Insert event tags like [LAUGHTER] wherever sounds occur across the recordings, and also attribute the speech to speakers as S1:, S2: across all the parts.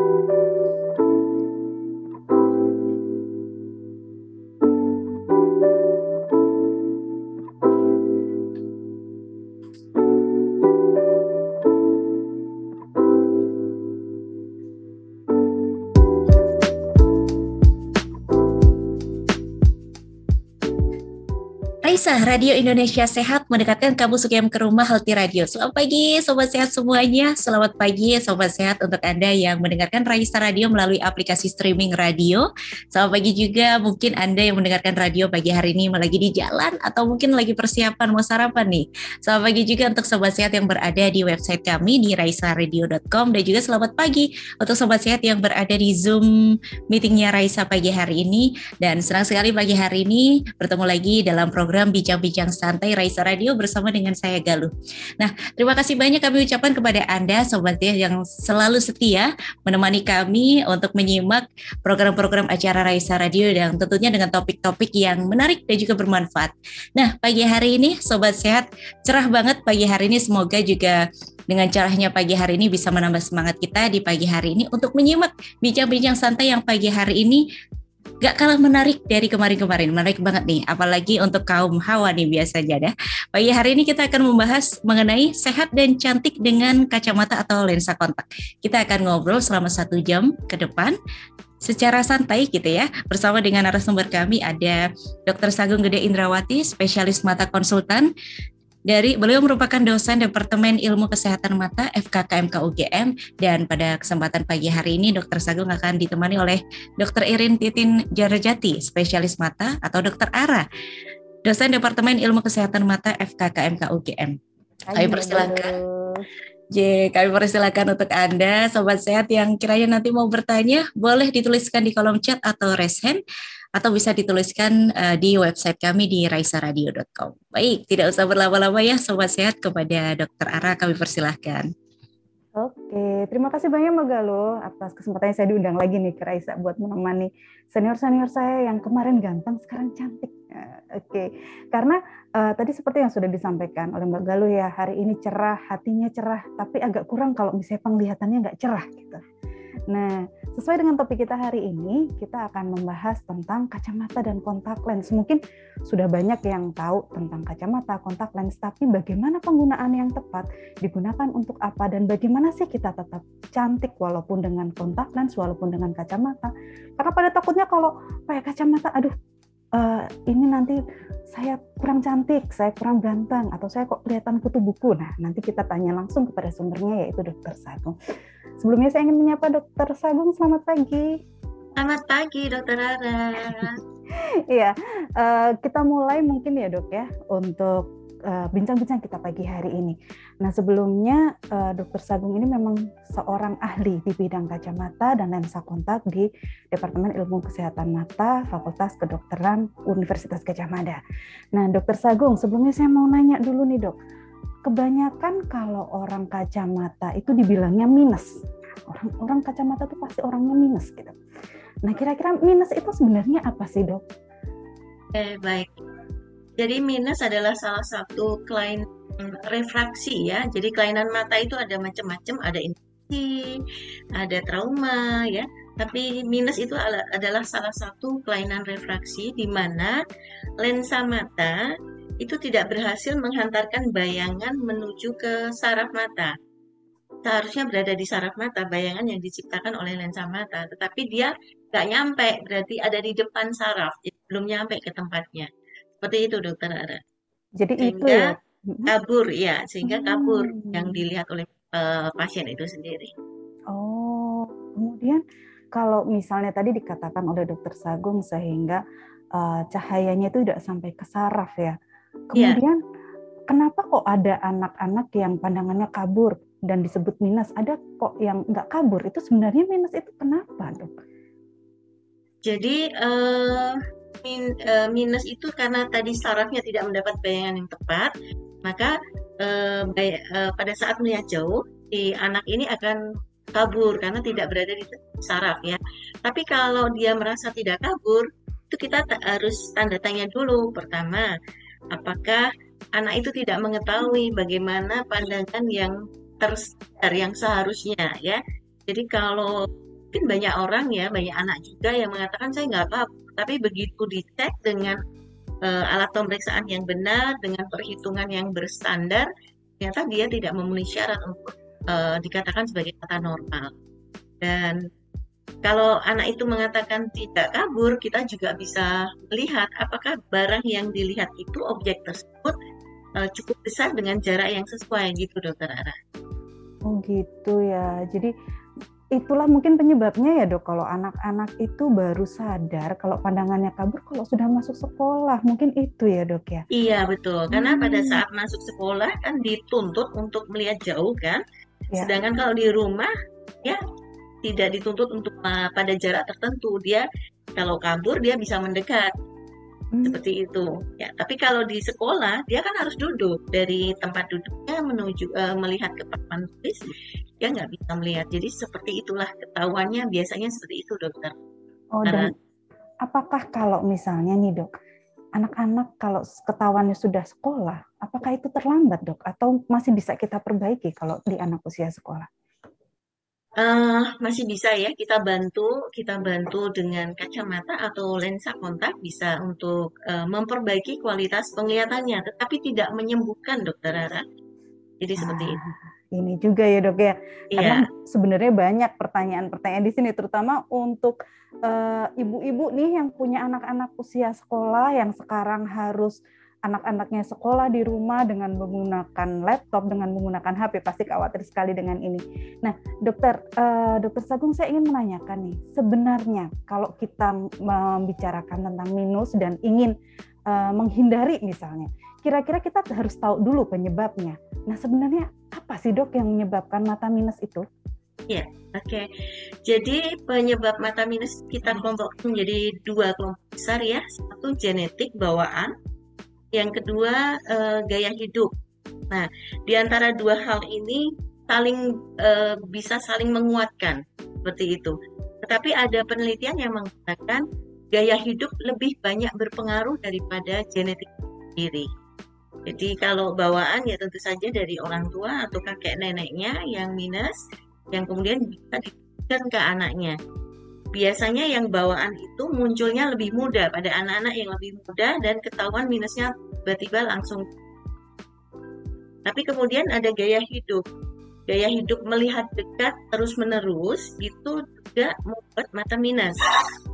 S1: Thank you. Raisa, Radio Indonesia Sehat mendekatkan kamu Sugiem ke rumah Healthy Radio. Selamat pagi Sobat Sehat semuanya. Selamat pagi Sobat Sehat untuk Anda yang mendengarkan Raisa Radio melalui aplikasi streaming radio. Selamat pagi juga mungkin Anda yang mendengarkan radio pagi hari ini lagi di jalan atau mungkin lagi persiapan mau sarapan nih. Selamat pagi juga untuk Sobat Sehat yang berada di website kami di raisaradio.com dan juga selamat pagi untuk Sobat Sehat yang berada di Zoom meetingnya Raisa pagi hari ini. Dan senang sekali pagi hari ini bertemu lagi dalam program Bincang-Bincang Santai Raisa Radio bersama dengan saya Galuh. Nah, terima kasih banyak kami ucapkan kepada Anda Sobat ya yang selalu setia menemani kami untuk menyimak program-program acara Raisa Radio dan tentunya dengan topik-topik yang menarik dan juga bermanfaat. Nah, pagi hari ini Sobat Sehat cerah banget pagi hari ini semoga juga dengan caranya pagi hari ini bisa menambah semangat kita di pagi hari ini untuk menyimak bincang-bincang santai yang pagi hari ini gak kalah menarik dari kemarin-kemarin. Menarik banget nih, apalagi untuk kaum hawa nih biasanya dah. Pagi hari ini kita akan membahas mengenai sehat dan cantik dengan kacamata atau lensa kontak. Kita akan ngobrol selama satu jam ke depan secara santai gitu ya bersama dengan narasumber kami ada Dr. Sagung Gede Indrawati spesialis mata konsultan dari beliau merupakan dosen Departemen Ilmu Kesehatan Mata FKKMK UGM dan pada kesempatan pagi hari ini Dr. Sagung akan ditemani oleh Dr. Irin Titin Jarajati, spesialis mata atau Dr. Ara, dosen Departemen Ilmu Kesehatan Mata FKKMK UGM. Kami persilakan. J, kami persilakan untuk Anda, Sobat Sehat yang kiranya nanti mau bertanya, boleh dituliskan di kolom chat atau raise hand atau bisa dituliskan uh, di website kami di raisaradio.com. Baik, tidak usah berlama-lama ya Sobat Sehat kepada Dokter Ara kami persilahkan.
S2: Oke, terima kasih banyak Mbak Galo atas kesempatan saya diundang lagi nih ke Raisa buat menemani senior-senior saya yang kemarin ganteng sekarang cantik. Uh, Oke, karena uh, tadi seperti yang sudah disampaikan oleh Mbak Galuh ya hari ini cerah, hatinya cerah, tapi agak kurang kalau misalnya penglihatannya nggak cerah gitu. Nah, sesuai dengan topik kita hari ini, kita akan membahas tentang kacamata dan kontak lens. Mungkin sudah banyak yang tahu tentang kacamata, kontak lens, tapi bagaimana penggunaan yang tepat, digunakan untuk apa, dan bagaimana sih kita tetap cantik walaupun dengan kontak lens, walaupun dengan kacamata. Karena pada takutnya kalau pakai kacamata, aduh uh, ini nanti saya kurang cantik, saya kurang ganteng, atau saya kok kelihatan kutu buku. Nah, nanti kita tanya langsung kepada sumbernya yaitu Dokter Sagung. Sebelumnya saya ingin menyapa Dokter Sagung, selamat pagi.
S3: Selamat pagi, Dokter Rara. [LAUGHS]
S2: Iya, uh, kita mulai mungkin ya dok ya untuk bincang-bincang uh, kita pagi hari ini. Nah sebelumnya uh, Dokter Sagung ini memang seorang ahli di bidang kacamata dan lensa kontak di Departemen Ilmu Kesehatan Mata Fakultas Kedokteran Universitas Gajah Mada. Nah Dokter Sagung sebelumnya saya mau nanya dulu nih dok, kebanyakan kalau orang kacamata itu dibilangnya minus. Orang orang kacamata itu pasti orangnya minus gitu. Nah kira-kira minus itu sebenarnya apa sih dok?
S3: Eh, baik jadi minus adalah salah satu kelainan refraksi ya. Jadi kelainan mata itu ada macam-macam, ada infeksi, ada trauma ya. Tapi minus itu adalah salah satu kelainan refraksi di mana lensa mata itu tidak berhasil menghantarkan bayangan menuju ke saraf mata. Seharusnya berada di saraf mata, bayangan yang diciptakan oleh lensa mata. Tetapi dia nggak nyampe, berarti ada di depan saraf, belum nyampe ke tempatnya. Seperti itu dokter Ara.
S2: Jadi sehingga itu ya?
S3: kabur ya, sehingga kabur hmm. yang dilihat oleh uh, pasien itu sendiri.
S2: Oh, kemudian kalau misalnya tadi dikatakan oleh dokter Sagung sehingga uh, cahayanya itu tidak sampai ke saraf ya. Iya. Kemudian ya. kenapa kok ada anak-anak yang pandangannya kabur dan disebut minus? Ada kok yang nggak kabur? Itu sebenarnya minus itu kenapa dok?
S3: Jadi uh, min, uh, minus itu karena tadi sarafnya tidak mendapat bayangan yang tepat, maka uh, bay, uh, pada saat melihat jauh, si anak ini akan kabur karena tidak berada di saraf ya. Tapi kalau dia merasa tidak kabur, itu kita harus tanda tanya dulu. Pertama, apakah anak itu tidak mengetahui bagaimana pandangan yang tersebar yang seharusnya ya. Jadi kalau mungkin banyak orang ya, banyak anak juga yang mengatakan saya nggak apa, tapi begitu dicek dengan uh, alat pemeriksaan yang benar, dengan perhitungan yang berstandar, ternyata dia tidak memenuhi syarat untuk uh, dikatakan sebagai kata normal. Dan kalau anak itu mengatakan tidak kabur, kita juga bisa melihat apakah barang yang dilihat itu objek tersebut uh, cukup besar dengan jarak yang sesuai gitu, Dokter Ara.
S2: Oh gitu ya. Jadi itulah mungkin penyebabnya ya dok. Kalau anak-anak itu baru sadar kalau pandangannya kabur kalau sudah masuk sekolah. Mungkin itu ya dok ya.
S3: Iya betul. Karena hmm. pada saat masuk sekolah kan dituntut untuk melihat jauh kan? Ya. sedangkan kalau di rumah ya tidak dituntut untuk uh, pada jarak tertentu. Dia kalau kabur dia bisa mendekat hmm. seperti itu. Ya tapi kalau di sekolah dia kan harus duduk dari tempat duduknya menuju uh, melihat ke papan tulis dia nggak bisa melihat. Jadi seperti itulah ketahuannya. Biasanya seperti itu dokter.
S2: Oh Karena, dan apakah kalau misalnya nih dok anak-anak kalau ketahuannya sudah sekolah apakah itu terlambat dok? Atau masih bisa kita perbaiki kalau di anak usia sekolah
S3: Uh, masih bisa ya kita bantu kita bantu dengan kacamata atau lensa kontak bisa untuk uh, memperbaiki kualitas penglihatannya tetapi tidak menyembuhkan dokter Rara. Jadi ah, seperti itu.
S2: ini juga ya dok ya. Karena yeah. sebenarnya banyak pertanyaan-pertanyaan di sini terutama untuk eh, ibu-ibu uh, nih yang punya anak-anak usia sekolah yang sekarang harus anak-anaknya sekolah di rumah dengan menggunakan laptop, dengan menggunakan HP, pasti khawatir sekali dengan ini. Nah, dokter, uh, dokter Sagung, saya ingin menanyakan nih, sebenarnya kalau kita membicarakan tentang minus dan ingin uh, menghindari misalnya, kira-kira kita harus tahu dulu penyebabnya. Nah, sebenarnya apa sih dok yang menyebabkan mata minus itu?
S3: Ya, oke. Okay. Jadi penyebab mata minus kita kelompok menjadi dua kelompok besar ya. Satu genetik bawaan, yang kedua uh, gaya hidup. Nah, di antara dua hal ini saling uh, bisa saling menguatkan seperti itu. Tetapi ada penelitian yang mengatakan gaya hidup lebih banyak berpengaruh daripada genetik sendiri. Jadi kalau bawaan ya tentu saja dari orang tua atau kakek neneknya yang minus, yang kemudian bisa diberikan ke anaknya biasanya yang bawaan itu munculnya lebih muda pada anak-anak yang lebih muda dan ketahuan minusnya tiba-tiba langsung. Tapi kemudian ada gaya hidup. Gaya hidup melihat dekat terus-menerus itu juga membuat mata minus.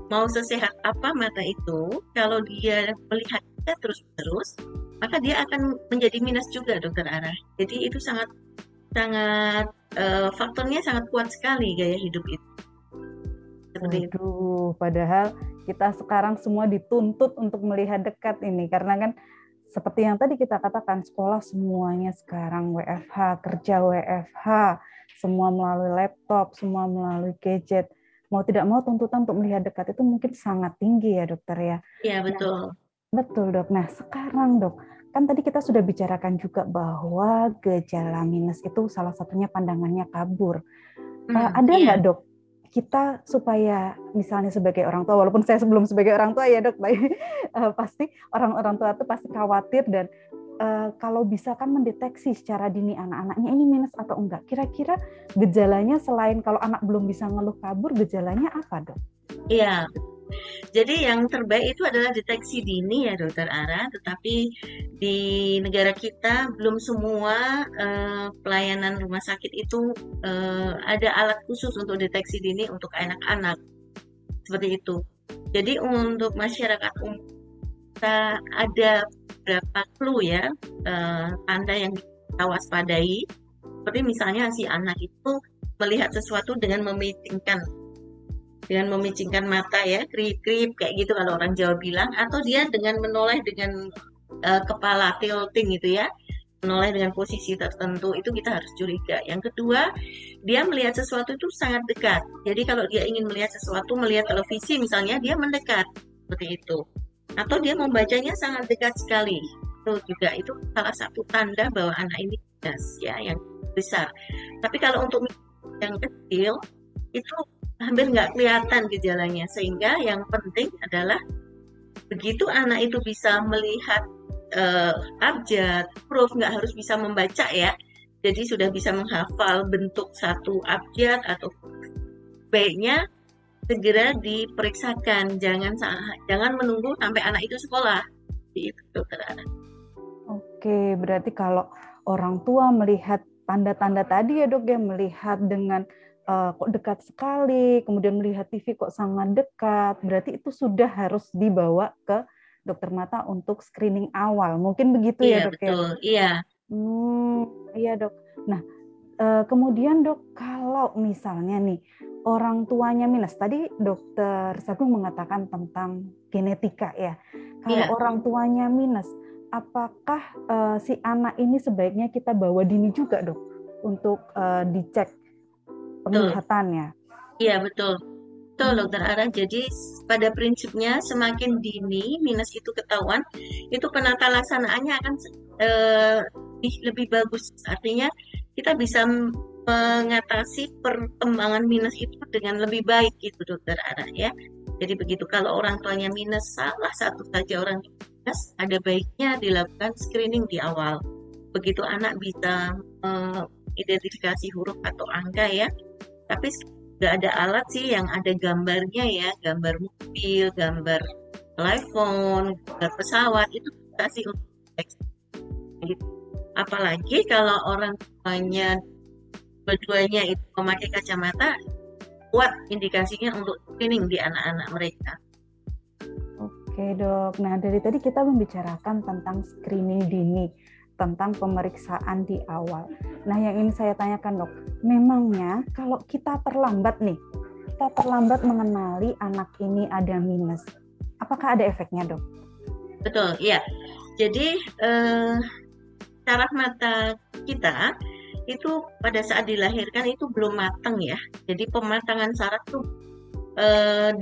S3: Mau sesehat apa mata itu, kalau dia melihat dekat terus-terus, maka dia akan menjadi minus juga, Dokter Arah. Jadi itu sangat sangat uh, faktornya sangat kuat sekali gaya hidup itu
S2: seperti itu. Padahal kita sekarang semua dituntut untuk melihat dekat ini karena kan seperti yang tadi kita katakan sekolah semuanya sekarang WFH, kerja WFH, semua melalui laptop, semua melalui gadget. Mau tidak mau tuntutan untuk melihat dekat itu mungkin sangat tinggi ya dokter ya.
S3: Iya betul.
S2: Nah, betul dok. Nah sekarang dok, kan tadi kita sudah bicarakan juga bahwa gejala minus itu salah satunya pandangannya kabur. Hmm, uh, ada iya. nggak iya. dok kita supaya misalnya sebagai orang tua walaupun saya sebelum sebagai orang tua ya dok [LAUGHS] uh, pasti orang-orang tua itu pasti khawatir dan uh, kalau bisa kan mendeteksi secara dini anak-anaknya ini minus atau enggak kira-kira gejalanya selain kalau anak belum bisa ngeluh kabur gejalanya apa dok?
S3: Iya jadi yang terbaik itu adalah deteksi dini ya dokter Ara, tetapi di negara kita belum semua uh, pelayanan rumah sakit itu uh, ada alat khusus untuk deteksi dini untuk anak-anak. Seperti itu. Jadi untuk masyarakat umum kita ada beberapa clue ya, uh, tanda yang kita waspadai. Seperti misalnya si anak itu melihat sesuatu dengan memitingkan dengan memicingkan mata ya krip-krip kayak gitu kalau orang Jawa bilang atau dia dengan menoleh dengan uh, kepala tilting gitu ya menoleh dengan posisi tertentu itu kita harus curiga. Yang kedua, dia melihat sesuatu itu sangat dekat. Jadi kalau dia ingin melihat sesuatu, melihat televisi misalnya, dia mendekat seperti itu. Atau dia membacanya sangat dekat sekali. Itu juga itu salah satu tanda bahwa anak ini cerdas ya yang besar. Tapi kalau untuk yang kecil itu hampir nggak kelihatan gejalanya sehingga yang penting adalah begitu anak itu bisa melihat uh, abjad huruf nggak harus bisa membaca ya jadi sudah bisa menghafal bentuk satu abjad atau sebaiknya segera diperiksakan, jangan jangan menunggu sampai anak itu sekolah. Itu dokter.
S2: Oke, berarti kalau orang tua melihat tanda-tanda tadi ya dok ya melihat dengan uh, kok dekat sekali, kemudian melihat TV kok sangat dekat, berarti itu sudah harus dibawa ke dokter mata untuk screening awal. Mungkin begitu ya,
S3: iya,
S2: ya dok
S3: betul.
S2: ya?
S3: Iya.
S2: Hmm, iya dok. Nah, uh, kemudian dok kalau misalnya nih orang tuanya minus, tadi dokter Sagung mengatakan tentang genetika ya. Kalau yeah. orang tuanya minus, apakah uh, si anak ini sebaiknya kita bawa dini juga dok untuk uh, dicek penglihatannya?
S3: Iya betul. Betul dokter Ara. Jadi pada prinsipnya semakin dini minus itu ketahuan, itu penata laksanaannya akan lebih, lebih bagus. Artinya kita bisa mengatasi perkembangan minus itu dengan lebih baik itu dokter Ara ya. Jadi begitu kalau orang tuanya minus salah satu saja orang minus ada baiknya dilakukan screening di awal. Begitu anak bisa mengidentifikasi uh, huruf atau angka ya. Tapi nggak ada alat sih yang ada gambarnya ya, gambar mobil, gambar telepon, gambar pesawat. Itu kasih untuk apalagi kalau orang tuanya keduanya itu memakai kacamata kuat indikasinya untuk screening di anak-anak mereka.
S2: Oke dok, nah dari tadi kita membicarakan tentang screening dini, tentang pemeriksaan di awal. Nah yang ini saya tanyakan dok, memangnya kalau kita terlambat nih, kita terlambat mengenali anak ini ada minus, apakah ada efeknya dok?
S3: Betul, iya. Jadi eh, saraf mata kita itu pada saat dilahirkan itu belum matang ya. Jadi pematangan saraf itu e,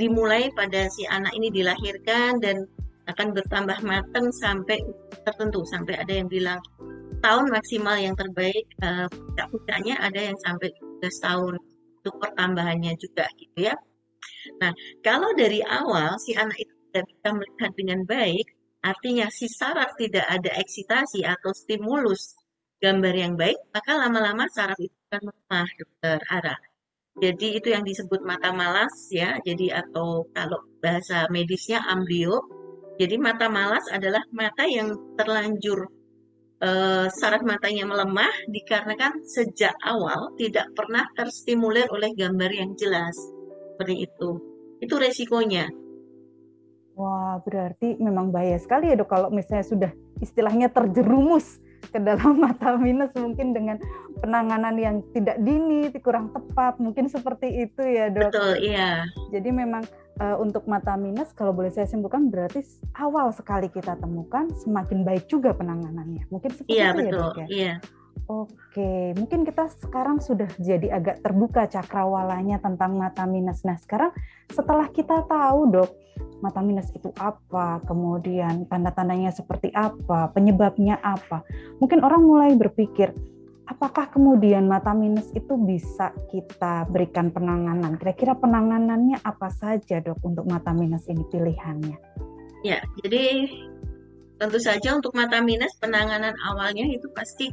S3: dimulai pada si anak ini dilahirkan dan akan bertambah matang sampai tertentu sampai ada yang bilang tahun maksimal yang terbaik e, puncak-puncaknya ada yang sampai 13 tahun untuk pertambahannya juga gitu ya. Nah, kalau dari awal si anak itu tidak bisa melihat dengan baik, artinya si saraf tidak ada eksitasi atau stimulus gambar yang baik, maka lama-lama saraf itu akan melemah, dokter Ara. Jadi itu yang disebut mata malas ya. Jadi atau kalau bahasa medisnya ambio. Jadi mata malas adalah mata yang terlanjur e, saraf matanya melemah dikarenakan sejak awal tidak pernah terstimulir oleh gambar yang jelas. Seperti itu. Itu resikonya.
S2: Wah, berarti memang bahaya sekali ya dok kalau misalnya sudah istilahnya terjerumus ke dalam [LAUGHS] mata minus mungkin dengan penanganan yang tidak dini, kurang tepat, mungkin seperti itu ya dok.
S3: Betul, iya.
S2: Jadi memang uh, untuk mata minus kalau boleh saya simpulkan berarti awal sekali kita temukan semakin baik juga penanganannya. Mungkin seperti
S3: iya,
S2: itu
S3: betul, ya dok
S2: ya.
S3: Iya.
S2: Oke, mungkin kita sekarang sudah jadi agak terbuka cakrawalanya tentang mata minus. Nah, sekarang setelah kita tahu, Dok, mata minus itu apa, kemudian tanda-tandanya seperti apa, penyebabnya apa. Mungkin orang mulai berpikir, apakah kemudian mata minus itu bisa kita berikan penanganan? Kira-kira penanganannya apa saja, Dok, untuk mata minus ini pilihannya?
S3: Ya, jadi tentu saja untuk mata minus penanganan awalnya itu pasti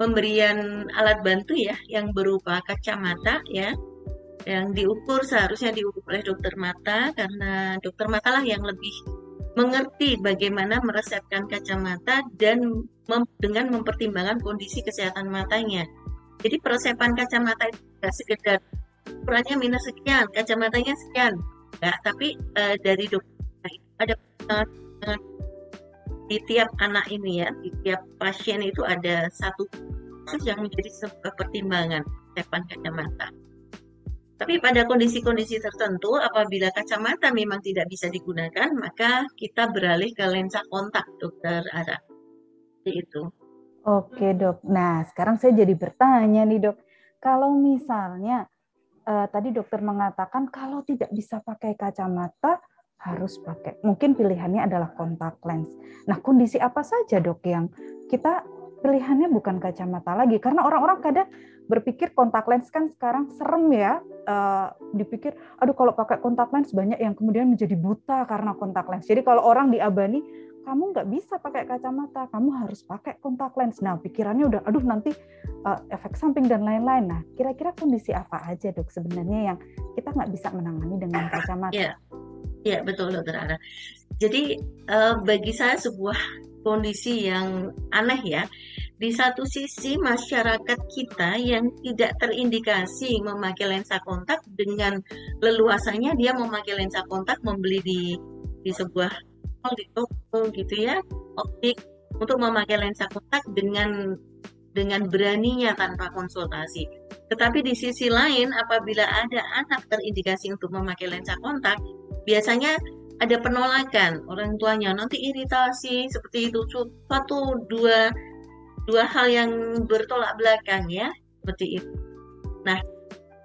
S3: pemberian alat bantu ya yang berupa kacamata ya yang diukur seharusnya diukur oleh dokter mata karena dokter mata lah yang lebih mengerti bagaimana meresepkan kacamata dan mem dengan mempertimbangkan kondisi kesehatan matanya. Jadi peresepan kacamata itu tidak sekedar ukurannya minus sekian, kacamatanya sekian, enggak, tapi uh, dari dokter ada di tiap anak ini ya, di tiap pasien itu ada satu kasus yang menjadi sebuah pertimbangan depan kacamata. Tapi pada kondisi-kondisi tertentu, apabila kacamata memang tidak bisa digunakan, maka kita beralih ke lensa kontak, dokter Ara. Itu.
S2: Oke dok. Nah sekarang saya jadi bertanya nih dok, kalau misalnya uh, tadi dokter mengatakan kalau tidak bisa pakai kacamata, harus pakai. Mungkin pilihannya adalah kontak lens. Nah, kondisi apa saja dok yang kita pilihannya bukan kacamata lagi karena orang-orang kadang berpikir kontak lens kan sekarang serem ya uh, dipikir aduh kalau pakai kontak lens banyak yang kemudian menjadi buta karena kontak lens. Jadi kalau orang diabani kamu nggak bisa pakai kacamata kamu harus pakai kontak lens. Nah pikirannya udah aduh nanti uh, efek samping dan lain-lain. Nah kira-kira kondisi apa aja dok sebenarnya yang kita nggak bisa menangani dengan kacamata?
S3: Ya ya betul dokter Ana. Jadi uh, bagi saya sebuah kondisi yang aneh ya di satu sisi masyarakat kita yang tidak terindikasi memakai lensa kontak dengan leluasanya dia memakai lensa kontak membeli di di sebuah mall di toko gitu ya optik untuk memakai lensa kontak dengan dengan beraninya tanpa konsultasi. Tetapi di sisi lain apabila ada anak terindikasi untuk memakai lensa kontak, biasanya ada penolakan orang tuanya nanti iritasi seperti itu satu dua dua hal yang bertolak belakang ya seperti itu. Nah,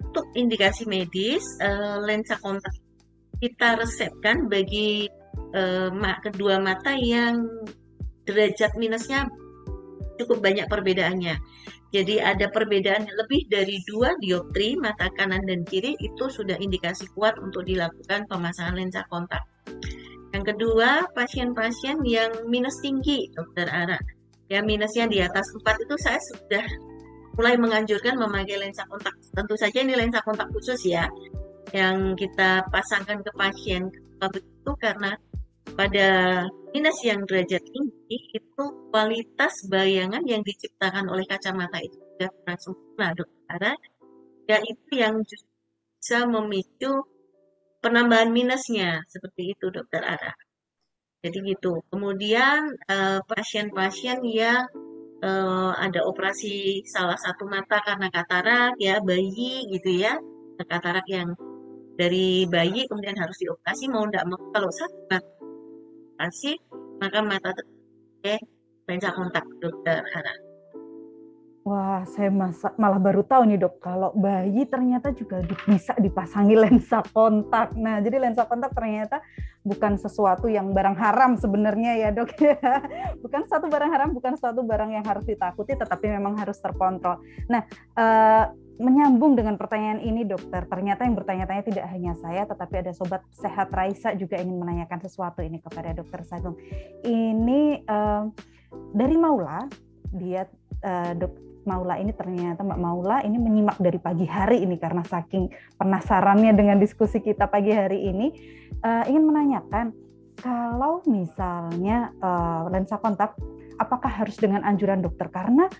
S3: untuk indikasi medis uh, lensa kontak kita resepkan bagi uh, kedua mata yang derajat minusnya cukup banyak perbedaannya. Jadi ada perbedaan lebih dari dua dioptri mata kanan dan kiri itu sudah indikasi kuat untuk dilakukan pemasangan lensa kontak. Yang kedua, pasien-pasien yang minus tinggi, dokter Ara ya minusnya di atas 4 itu saya sudah mulai menganjurkan memakai lensa kontak. Tentu saja ini lensa kontak khusus ya, yang kita pasangkan ke pasien itu karena pada minus yang derajat tinggi itu kualitas bayangan yang diciptakan oleh kacamata itu sudah kurang sempurna dokter ya itu yang bisa memicu penambahan minusnya seperti itu dokter Ara. Jadi gitu. Kemudian eh, pasien-pasien uh, yang uh, ada operasi salah satu mata karena katarak ya bayi gitu ya katarak yang dari bayi kemudian harus dioperasi mau tidak mau kalau satu operasi maka mata eh lensa kontak dokter Hana.
S2: Wah, saya masa, malah baru tahu nih dok, kalau bayi ternyata juga bisa dipasangi [LAUGHS] lensa kontak. Nah, jadi lensa kontak ternyata bukan sesuatu yang barang haram sebenarnya ya dok. [LAUGHS] bukan satu barang haram, bukan suatu barang yang harus ditakuti, tetapi memang harus terkontrol. Nah, eh, menyambung dengan pertanyaan ini dokter, ternyata yang bertanya-tanya tidak hanya saya, tetapi ada sobat sehat Raisa juga ingin menanyakan sesuatu ini kepada dokter Sagung. Ini eh, dari Maula, dia uh, dok, Maula ini ternyata Mbak Maula ini menyimak dari pagi hari ini karena saking penasarannya dengan diskusi kita pagi hari ini uh, ingin menanyakan kalau misalnya uh, lensa kontak apakah harus dengan anjuran dokter? Karena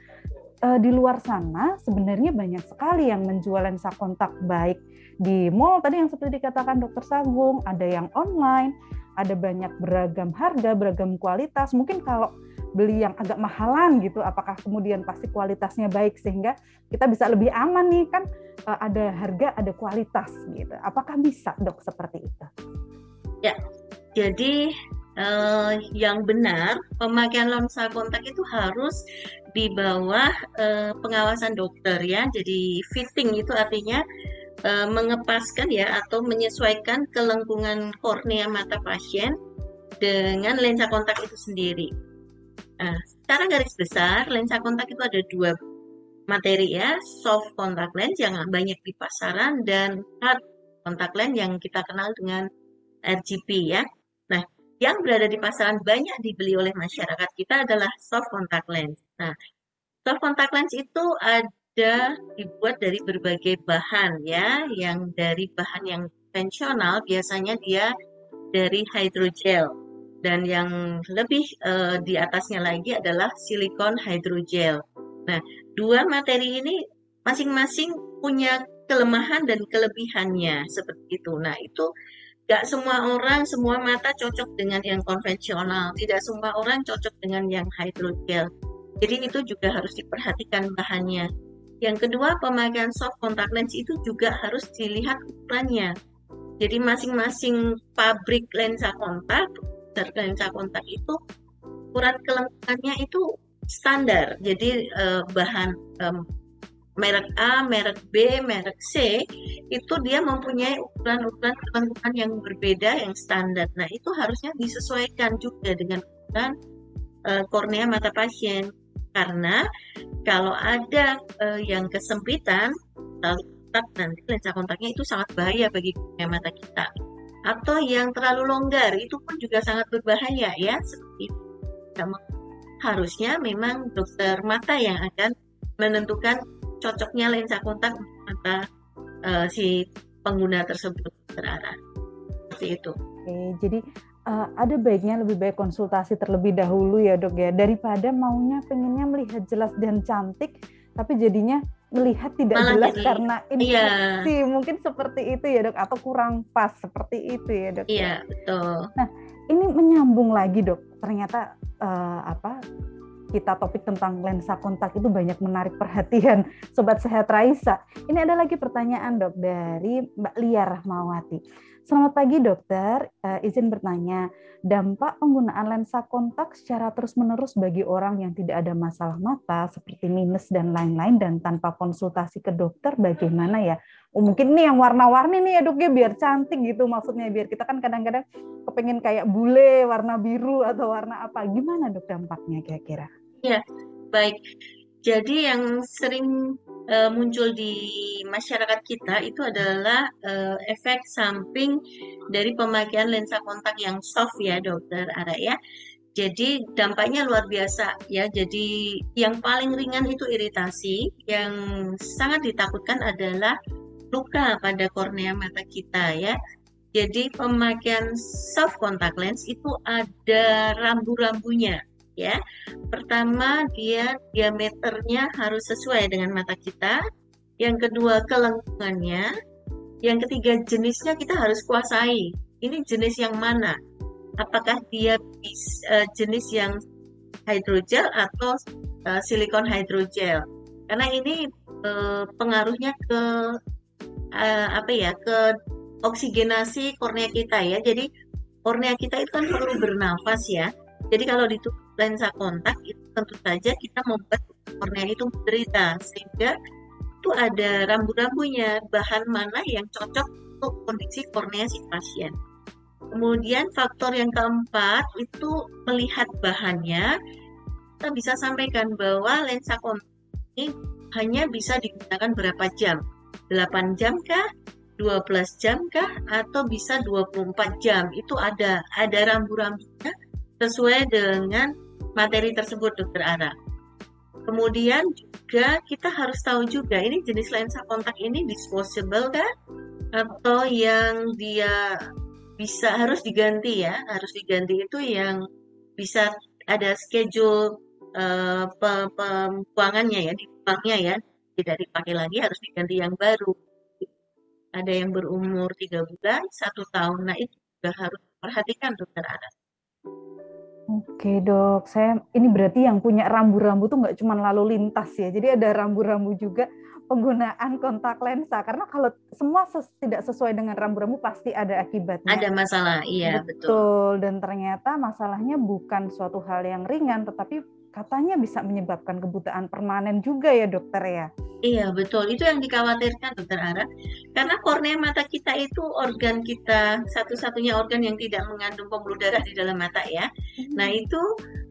S2: uh, di luar sana sebenarnya banyak sekali yang menjual lensa kontak baik di mall tadi yang seperti dikatakan dokter Sagung ada yang online ada banyak beragam harga beragam kualitas. Mungkin kalau beli yang agak mahalan gitu apakah kemudian pasti kualitasnya baik sehingga kita bisa lebih aman nih kan eh, ada harga ada kualitas gitu. Apakah bisa dok seperti itu?
S3: Ya jadi eh, yang benar pemakaian lensa kontak itu harus di bawah eh, pengawasan dokter ya. Jadi fitting itu artinya eh, mengepaskan ya atau menyesuaikan kelengkungan kornea mata pasien dengan lensa kontak itu sendiri Nah, secara garis besar, lensa kontak itu ada dua materi ya, soft contact lens yang banyak di pasaran dan hard contact lens yang kita kenal dengan RGB ya. Nah, yang berada di pasaran banyak dibeli oleh masyarakat kita adalah soft contact lens. Nah, soft contact lens itu ada dibuat dari berbagai bahan ya, yang dari bahan yang konvensional biasanya dia dari hydrogel dan yang lebih uh, di atasnya lagi adalah silikon hydrogel. Nah, dua materi ini masing-masing punya kelemahan dan kelebihannya seperti itu. Nah, itu gak semua orang, semua mata cocok dengan yang konvensional. Tidak semua orang cocok dengan yang hydrogel. Jadi itu juga harus diperhatikan bahannya. Yang kedua, pemakaian soft contact lens itu juga harus dilihat ukurannya. Jadi masing-masing pabrik lensa kontak berdasarkan lensa kontak itu ukuran kelengkapannya itu standar. Jadi eh, bahan eh, merek A, merek B, merek C itu dia mempunyai ukuran-ukuran kelengkapan yang berbeda yang standar. Nah, itu harusnya disesuaikan juga dengan ukuran eh, kornea mata pasien. Karena kalau ada uh, yang kesempitan, tetap nanti lensa kontaknya itu sangat bahaya bagi mata kita. Atau yang terlalu longgar itu pun juga sangat berbahaya ya. Seperti itu. Harusnya memang dokter mata yang akan menentukan cocoknya lensa kontak mata uh, si pengguna tersebut terarah. Seperti itu.
S2: Oke, jadi uh, ada baiknya lebih baik konsultasi terlebih dahulu ya dok ya daripada maunya pengennya melihat jelas dan cantik tapi jadinya melihat tidak Malah jelas jadi, karena infeksi iya. mungkin seperti itu ya dok atau kurang pas seperti itu ya dok
S3: ya? iya betul
S2: nah ini menyambung lagi dok ternyata uh, apa kita topik tentang lensa kontak itu banyak menarik perhatian [LAUGHS] Sobat Sehat Raisa. Ini ada lagi pertanyaan dok dari Mbak Lia Rahmawati. Selamat pagi dokter, uh, izin bertanya, dampak penggunaan lensa kontak secara terus-menerus bagi orang yang tidak ada masalah mata seperti minus dan lain-lain dan tanpa konsultasi ke dokter bagaimana ya? Oh, mungkin ini yang warna-warni nih ya dok ya biar cantik gitu maksudnya biar kita kan kadang-kadang kepengen kayak bule warna biru atau warna apa gimana dok dampaknya kira-kira?
S3: Ya baik. Jadi yang sering uh, muncul di masyarakat kita itu adalah uh, efek samping dari pemakaian lensa kontak yang soft ya dokter Ara ya. Jadi dampaknya luar biasa ya. Jadi yang paling ringan itu iritasi, yang sangat ditakutkan adalah luka pada kornea mata kita ya. Jadi pemakaian soft contact lens itu ada rambu-rambunya ya. Pertama, dia diameternya harus sesuai dengan mata kita. Yang kedua, kelengkungannya. Yang ketiga, jenisnya kita harus kuasai. Ini jenis yang mana? Apakah dia uh, jenis yang hidrogel atau uh, silikon hidrogel? Karena ini uh, pengaruhnya ke apa ya? ke oksigenasi kornea kita ya. Jadi kornea kita itu kan perlu bernafas ya. Jadi kalau ditutup lensa kontak itu tentu saja kita membuat kornea itu menderita sehingga itu ada rambu-rambunya bahan mana yang cocok untuk kondisi kornea si pasien. Kemudian faktor yang keempat itu melihat bahannya kita bisa sampaikan bahwa lensa kontak ini hanya bisa digunakan berapa jam? 8 jam kah? 12 jam kah? Atau bisa 24 jam? Itu ada ada rambu-rambunya sesuai dengan materi tersebut dokter Ara. Kemudian juga kita harus tahu juga ini jenis lensa kontak ini disposable kan? Atau yang dia bisa harus diganti ya harus diganti itu yang bisa ada schedule uh, pembuangannya ya dibuangnya ya. Tidak dipakai lagi harus diganti yang baru. Ada yang berumur tiga bulan satu tahun. Nah itu juga harus perhatikan dokter anak
S2: Oke dok, saya ini berarti yang punya rambu-rambu tuh nggak cuma lalu lintas ya, jadi ada rambu-rambu juga penggunaan kontak lensa karena kalau semua ses tidak sesuai dengan rambu-rambu pasti ada akibatnya.
S3: Ada masalah, iya betul.
S2: betul. Dan ternyata masalahnya bukan suatu hal yang ringan, tetapi katanya bisa menyebabkan kebutaan permanen juga ya dokter ya.
S3: Iya betul, itu yang dikhawatirkan dokter Ara. Karena kornea mata kita itu organ kita satu-satunya organ yang tidak mengandung pembuluh darah di dalam mata ya. Hmm. Nah itu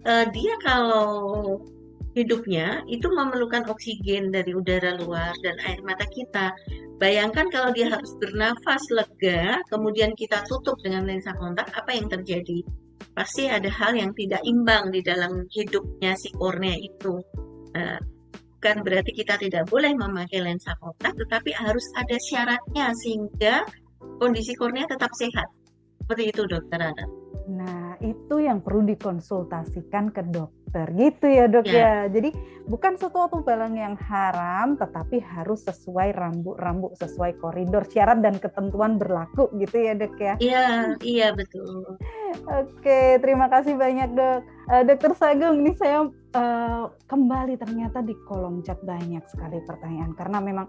S3: uh, dia kalau hidupnya itu memerlukan oksigen dari udara luar dan air mata kita. Bayangkan kalau dia harus bernafas lega, kemudian kita tutup dengan lensa kontak, apa yang terjadi? Pasti ada hal yang tidak imbang di dalam hidupnya si kornea itu. Nah, bukan berarti kita tidak boleh memakai lensa kontak, tetapi harus ada syaratnya sehingga kondisi kornea tetap sehat. Seperti itu dokter Ana.
S2: Nah, itu yang perlu dikonsultasikan ke dokter. Gitu ya, Dok ya. ya. Jadi bukan sesuatu barang yang haram, tetapi harus sesuai rambu-rambu, sesuai koridor syarat dan ketentuan berlaku gitu ya, Dok ya.
S3: Iya, iya betul.
S2: Oke, terima kasih banyak, Dok. Uh, Dokter Sagung, ini saya uh, kembali ternyata di kolom chat banyak sekali pertanyaan karena memang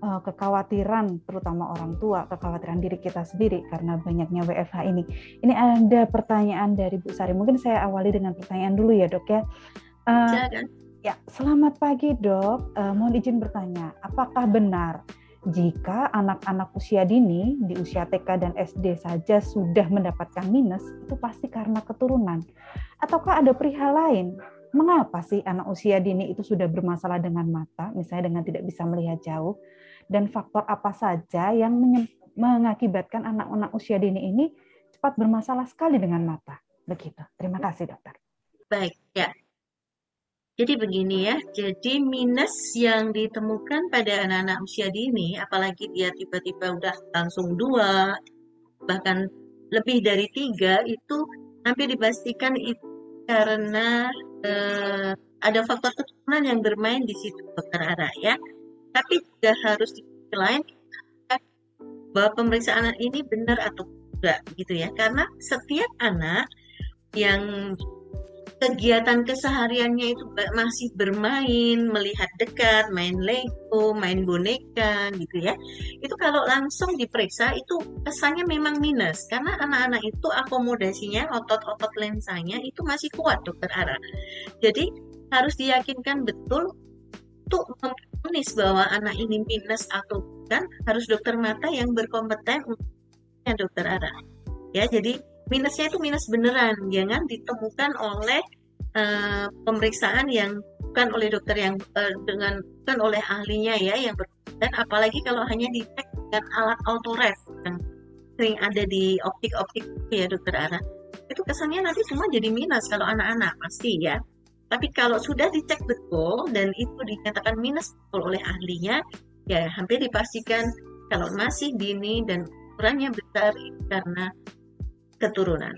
S2: uh, kekhawatiran terutama orang tua, kekhawatiran diri kita sendiri karena banyaknya WFH ini. Ini ada pertanyaan dari Bu Sari. Mungkin saya awali dengan pertanyaan dulu ya, Dok ya. Uh, Ya, selamat pagi, Dok. Uh, mohon izin bertanya, apakah benar jika anak-anak usia dini di usia TK dan SD saja sudah mendapatkan minus, itu pasti karena keturunan? Ataukah ada perihal lain mengapa sih anak usia dini itu sudah bermasalah dengan mata, misalnya dengan tidak bisa melihat jauh, dan faktor apa saja yang mengakibatkan anak-anak usia dini ini cepat bermasalah sekali dengan mata. Begitu. Terima kasih, dokter.
S3: Baik, ya. Jadi begini ya, jadi minus yang ditemukan pada anak-anak usia dini, apalagi dia tiba-tiba udah langsung dua, bahkan lebih dari tiga, itu hampir dipastikan itu karena eh, ada faktor keturunan yang bermain di situ, dokter Ara ya. Tapi juga harus di lain bahwa pemeriksaan ini benar atau tidak gitu ya, karena setiap anak yang kegiatan kesehariannya itu masih bermain, melihat dekat, main Lego, main boneka gitu ya. Itu kalau langsung diperiksa itu kesannya memang minus karena anak-anak itu akomodasinya otot-otot lensanya itu masih kuat dokter Ara. Jadi harus diyakinkan betul untuk memfonis bahwa anak ini minus atau bukan harus dokter mata yang berkompeten untuk dokter Ara. Ya, jadi minusnya itu minus beneran jangan ditemukan oleh uh, pemeriksaan yang bukan oleh dokter yang uh, dengan bukan oleh ahlinya ya yang dan apalagi kalau hanya dicek dengan alat autoref yang sering ada di optik-optik ya dokter Ara. Itu kesannya nanti semua jadi minus kalau anak-anak pasti ya. Tapi kalau sudah dicek betul dan itu dinyatakan minus betul oleh ahlinya ya hampir dipastikan kalau masih dini dan ukurannya besar karena keturunan.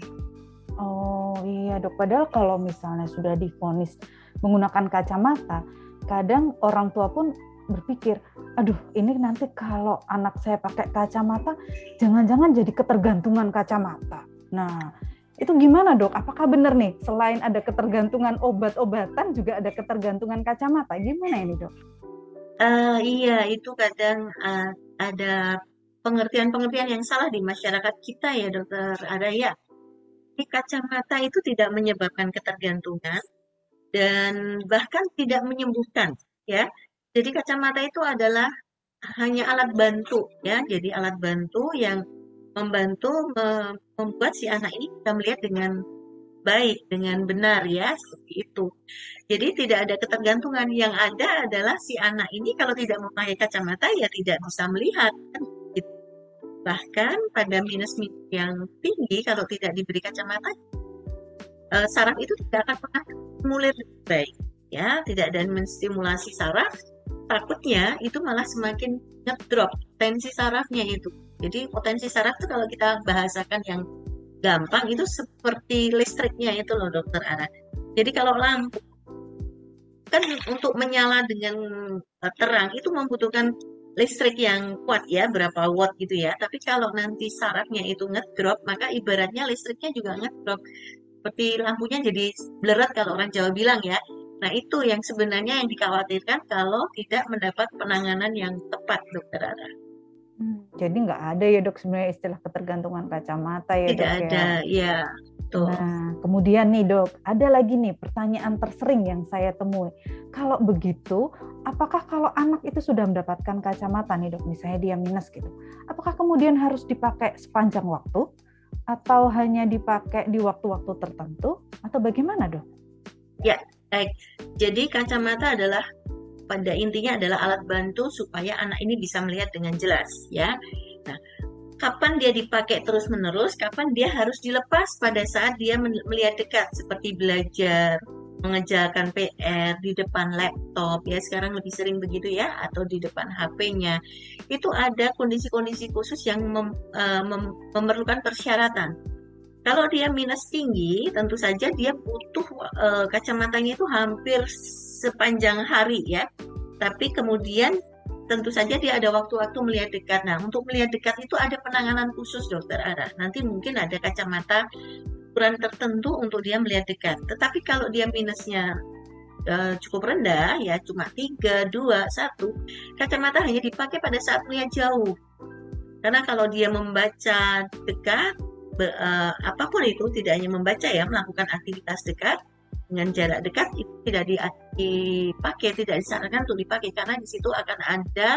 S2: Oh iya dok, padahal kalau misalnya sudah difonis menggunakan kacamata, kadang orang tua pun berpikir, aduh ini nanti kalau anak saya pakai kacamata, jangan-jangan jadi ketergantungan kacamata. Nah, itu gimana dok? Apakah benar nih selain ada ketergantungan obat-obatan juga ada ketergantungan kacamata? Gimana ini dok?
S3: Uh, iya, itu kadang uh, ada pengertian-pengertian yang salah di masyarakat kita ya dokter Ada ya. Di kacamata itu tidak menyebabkan ketergantungan dan bahkan tidak menyembuhkan ya. Jadi kacamata itu adalah hanya alat bantu ya. Jadi alat bantu yang membantu membuat si anak ini bisa melihat dengan baik, dengan benar ya, seperti itu. Jadi tidak ada ketergantungan. Yang ada adalah si anak ini kalau tidak memakai kacamata ya tidak bisa melihat. Kan Bahkan pada minus yang tinggi kalau tidak diberi kacamata, uh, saraf itu tidak akan pernah stimulir baik. Ya, tidak ada menstimulasi saraf, takutnya itu malah semakin ngedrop tensi sarafnya itu. Jadi potensi saraf itu kalau kita bahasakan yang gampang itu seperti listriknya itu loh dokter Ana. Jadi kalau lampu kan untuk menyala dengan eh, terang itu membutuhkan listrik yang kuat ya, berapa watt gitu ya. Tapi kalau nanti sarafnya itu ngedrop, maka ibaratnya listriknya juga ngedrop. Seperti lampunya jadi bleret kalau orang Jawa bilang ya. Nah itu yang sebenarnya yang dikhawatirkan kalau tidak mendapat penanganan yang tepat dokter Ara.
S2: Hmm, jadi nggak ada ya dok sebenarnya istilah ketergantungan kacamata ya
S3: Tidak
S2: dok
S3: ya? ada, ya.
S2: Betul. Nah, kemudian nih dok, ada lagi nih pertanyaan tersering yang saya temui. Kalau begitu, apakah kalau anak itu sudah mendapatkan kacamata nih dok, misalnya dia minus gitu, apakah kemudian harus dipakai sepanjang waktu, atau hanya dipakai di waktu-waktu tertentu, atau bagaimana dok?
S3: Ya, baik. Jadi kacamata adalah pada intinya adalah alat bantu supaya anak ini bisa melihat dengan jelas, ya. Nah, kapan dia dipakai terus-menerus, kapan dia harus dilepas pada saat dia melihat dekat. Seperti belajar, mengejarkan PR di depan laptop ya. Sekarang lebih sering begitu ya atau di depan HP-nya itu ada kondisi-kondisi khusus yang mem, uh, mem, memerlukan persyaratan. Kalau dia minus tinggi tentu saja dia butuh uh, kacamatanya itu hampir sepanjang hari ya. Tapi kemudian tentu saja dia ada waktu-waktu melihat dekat. Nah, untuk melihat dekat itu ada penanganan khusus dokter Ara. Nanti mungkin ada kacamata ukuran tertentu untuk dia melihat dekat. Tetapi kalau dia minusnya uh, cukup rendah, ya cuma 3, 2, 1, kacamata hanya dipakai pada saat melihat jauh. Karena kalau dia membaca dekat, uh, apa pun itu, tidak hanya membaca ya, melakukan aktivitas dekat, dengan jarak dekat itu tidak dipakai, tidak disarankan untuk dipakai karena di situ akan ada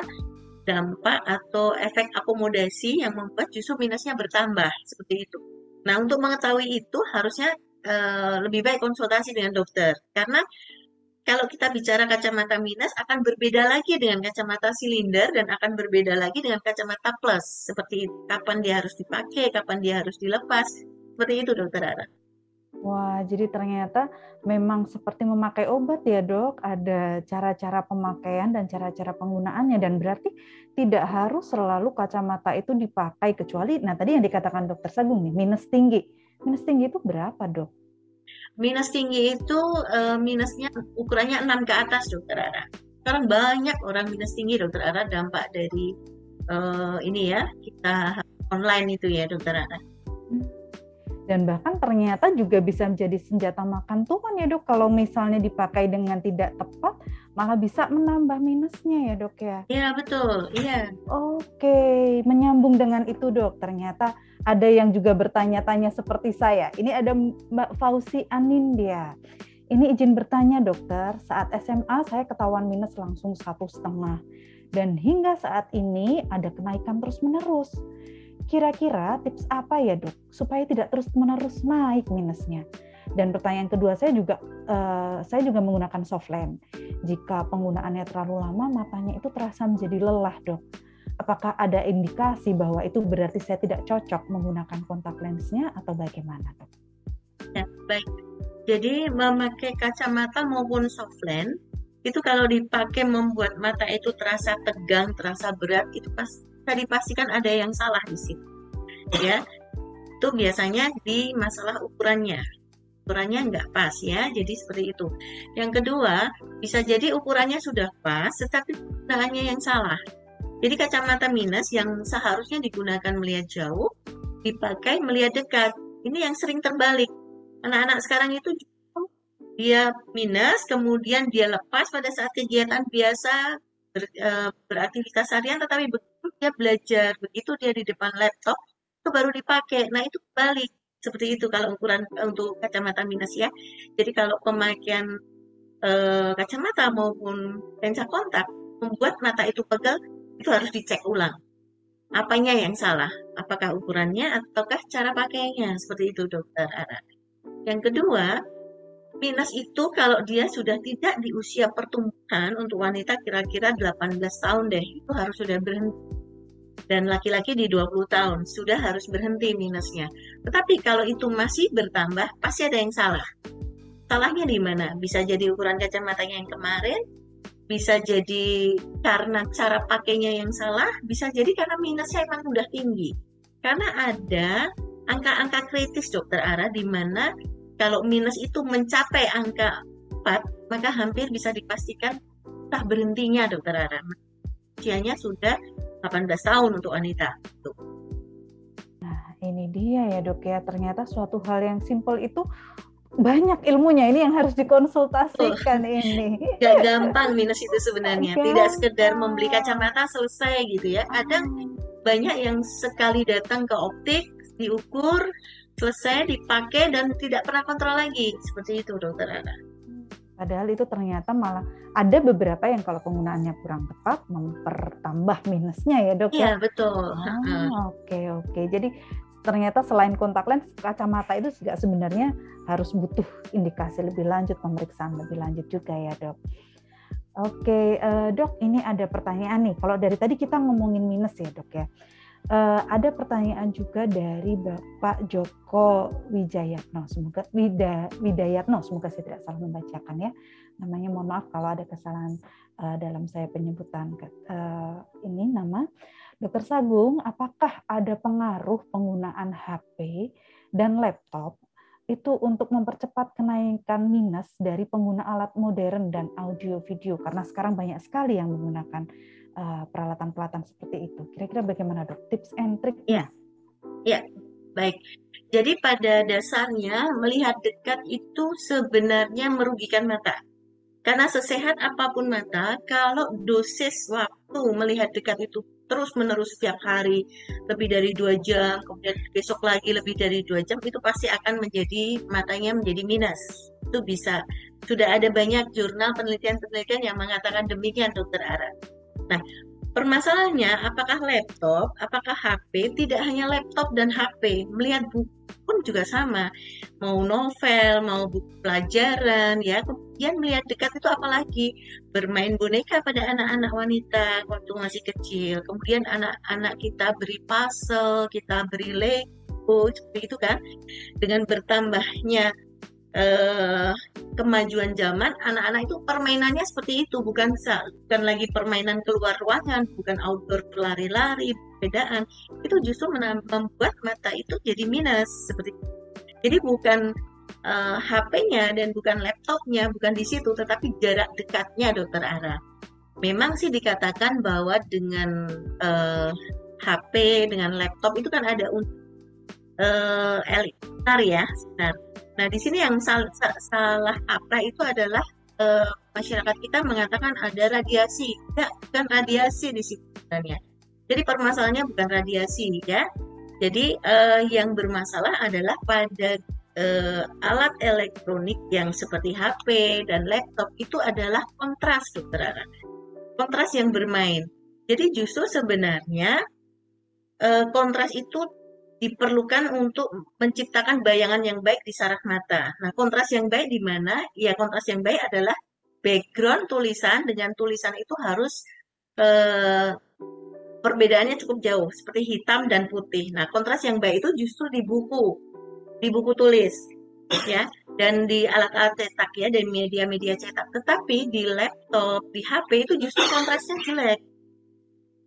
S3: dampak atau efek akomodasi yang membuat justru minusnya bertambah seperti itu. Nah, untuk mengetahui itu harusnya uh, lebih baik konsultasi dengan dokter karena kalau kita bicara kacamata minus akan berbeda lagi dengan kacamata silinder dan akan berbeda lagi dengan kacamata plus. Seperti kapan dia harus dipakai, kapan dia harus dilepas. Seperti itu dokter Ara.
S2: Wah, jadi ternyata memang seperti memakai obat ya dok, ada cara-cara pemakaian dan cara-cara penggunaannya dan berarti tidak harus selalu kacamata itu dipakai kecuali, nah tadi yang dikatakan dokter Sagung nih, minus tinggi. Minus tinggi itu berapa dok?
S3: Minus tinggi itu uh, minusnya ukurannya 6 ke atas dokter Ara. Sekarang banyak orang minus tinggi dokter Ara dampak dari uh, ini ya kita online itu ya dokter Ara.
S2: Dan bahkan ternyata juga bisa menjadi senjata makan tuan ya dok kalau misalnya dipakai dengan tidak tepat malah bisa menambah minusnya ya dok ya.
S3: Iya betul, iya.
S2: Oke, menyambung dengan itu dok ternyata ada yang juga bertanya-tanya seperti saya. Ini ada Mbak Fauzi Anindya. Ini izin bertanya dokter, saat SMA saya ketahuan minus langsung satu setengah. Dan hingga saat ini ada kenaikan terus-menerus. Kira-kira tips apa ya dok, supaya tidak terus-menerus naik minusnya? Dan pertanyaan kedua saya juga, uh, saya juga menggunakan soft lens. Jika penggunaannya terlalu lama, matanya itu terasa menjadi lelah dok apakah ada indikasi bahwa itu berarti saya tidak cocok menggunakan kontak lensnya atau bagaimana dok?
S3: Ya, baik. Jadi memakai kacamata maupun soft lens itu kalau dipakai membuat mata itu terasa tegang, terasa berat, itu pasti dipastikan ada yang salah di situ. Ya, itu biasanya di masalah ukurannya. Ukurannya nggak pas ya, jadi seperti itu. Yang kedua, bisa jadi ukurannya sudah pas, tetapi penggunaannya yang salah. Jadi kacamata minus yang seharusnya digunakan melihat jauh dipakai melihat dekat. Ini yang sering terbalik. Anak-anak sekarang itu dia minus, kemudian dia lepas pada saat kegiatan biasa ber, e, beraktivitas harian, tetapi dia belajar, begitu dia di depan laptop, itu baru dipakai. Nah itu balik seperti itu kalau ukuran untuk kacamata minus ya. Jadi kalau pemakaian e, kacamata maupun lensa kontak membuat mata itu pegal, itu harus dicek ulang. Apanya yang salah? Apakah ukurannya ataukah cara pakainya? Seperti itu dokter Ara. Yang kedua, minus itu kalau dia sudah tidak di usia pertumbuhan untuk wanita kira-kira 18 tahun deh, itu harus sudah berhenti. Dan laki-laki di 20 tahun sudah harus berhenti minusnya. Tetapi kalau itu masih bertambah, pasti ada yang salah. Salahnya di mana? Bisa jadi ukuran kacamatanya yang kemarin, bisa jadi karena cara pakainya yang salah, bisa jadi karena minusnya emang udah tinggi. Karena ada angka-angka kritis dokter Ara di mana kalau minus itu mencapai angka 4, maka hampir bisa dipastikan tak berhentinya dokter Ara. Usianya sudah 18 tahun untuk wanita.
S2: Nah, ini dia ya dok ya. Ternyata suatu hal yang simpel itu banyak ilmunya ini yang harus dikonsultasikan oh. ini.
S3: Gak gampang minus itu sebenarnya. Gak Tidak sekedar membeli kacamata selesai gitu ya. Kadang banyak yang sekali datang ke optik, diukur, selesai, dipakai dan tidak pernah kontrol lagi. Seperti itu dokter Ana.
S2: Padahal itu ternyata malah ada beberapa yang kalau penggunaannya kurang tepat mempertambah minusnya ya dok
S3: ya. Iya betul.
S2: Ah, oke oke. Jadi ternyata selain kontak lens kacamata itu juga sebenarnya harus butuh indikasi lebih lanjut pemeriksaan lebih lanjut juga ya dok. Oke uh, dok ini ada pertanyaan nih kalau dari tadi kita ngomongin minus ya dok ya. Uh, ada pertanyaan juga dari Bapak Joko Wijayatno. Semoga Wida, Widayatno, semoga saya tidak salah membacakan ya. Namanya mohon maaf kalau ada kesalahan uh, dalam saya penyebutan uh, ini nama. Dokter Sagung, apakah ada pengaruh penggunaan HP dan laptop itu untuk mempercepat kenaikan minus dari pengguna alat modern dan audio video karena sekarang banyak sekali yang menggunakan uh, peralatan-peralatan seperti itu. Kira-kira bagaimana dok? Tips and trick?
S3: Ya, ya, baik. Jadi pada dasarnya melihat dekat itu sebenarnya merugikan mata. Karena sesehat apa pun mata, kalau dosis waktu melihat dekat itu terus menerus setiap hari lebih dari dua jam kemudian besok lagi lebih dari dua jam itu pasti akan menjadi matanya menjadi minus itu bisa sudah ada banyak jurnal penelitian-penelitian yang mengatakan demikian dokter Ara. Nah permasalahannya apakah laptop apakah HP tidak hanya laptop dan HP melihat buku pun juga sama. Mau novel, mau buku pelajaran, ya. Kemudian melihat dekat itu apalagi bermain boneka pada anak-anak wanita waktu masih kecil. Kemudian anak-anak kita beri puzzle, kita beri Lego, seperti itu kan. Dengan bertambahnya eh, kemajuan zaman, anak-anak itu permainannya seperti itu, bukan bukan lagi permainan keluar ruangan, bukan outdoor berlari-lari, bedaan. Itu justru membuat mata itu jadi minus seperti itu. Jadi bukan uh, eh, HP-nya dan bukan laptopnya, bukan di situ, tetapi jarak dekatnya, Dokter Ara. Memang sih dikatakan bahwa dengan uh, eh, HP, dengan laptop itu kan ada uh, ya, sebenarnya Nah, di sini yang salah, salah apa itu adalah uh, masyarakat kita mengatakan ada radiasi. Tidak, bukan radiasi di sini sebenarnya. Jadi permasalahannya bukan radiasi ya. Jadi uh, yang bermasalah adalah pada uh, alat elektronik yang seperti HP dan laptop itu adalah kontras, dokter. Kontras yang bermain. Jadi justru sebenarnya kontras itu diperlukan untuk menciptakan bayangan yang baik di saraf mata. Nah, kontras yang baik di mana? Ya, kontras yang baik adalah background tulisan dengan tulisan itu harus eh, perbedaannya cukup jauh, seperti hitam dan putih. Nah, kontras yang baik itu justru di buku, di buku tulis, ya, dan di alat-alat cetak ya, dan media-media cetak. Tetapi di laptop, di HP itu justru kontrasnya jelek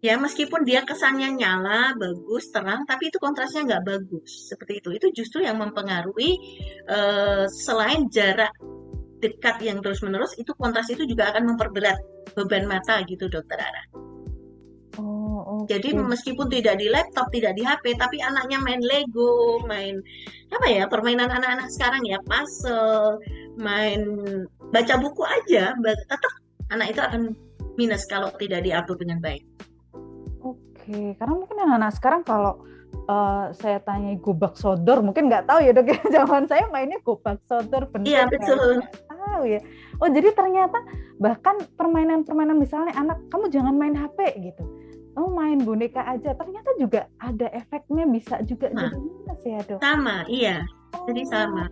S3: ya meskipun dia kesannya nyala bagus terang tapi itu kontrasnya nggak bagus seperti itu itu justru yang mempengaruhi uh, selain jarak dekat yang terus menerus itu kontras itu juga akan memperberat beban mata gitu dokter Ara. Oh, okay. Jadi meskipun tidak di laptop, tidak di HP, tapi anaknya main Lego, main apa ya permainan anak-anak sekarang ya puzzle, main baca buku aja, tetap anak itu akan minus kalau tidak diatur dengan baik.
S2: Oke, karena mungkin anak-anak sekarang kalau uh, saya tanya gobak sodor, mungkin nggak tahu ya dok ya. [LAUGHS] Zaman saya mainnya gobak sodor,
S3: benar. Iya betul.
S2: Tahu ya. Oh jadi ternyata bahkan permainan-permainan misalnya anak kamu jangan main HP gitu. Kamu main boneka aja, ternyata juga ada efeknya bisa juga nah, jadi minus ya dok.
S3: Sama, iya. Oh. Jadi sama.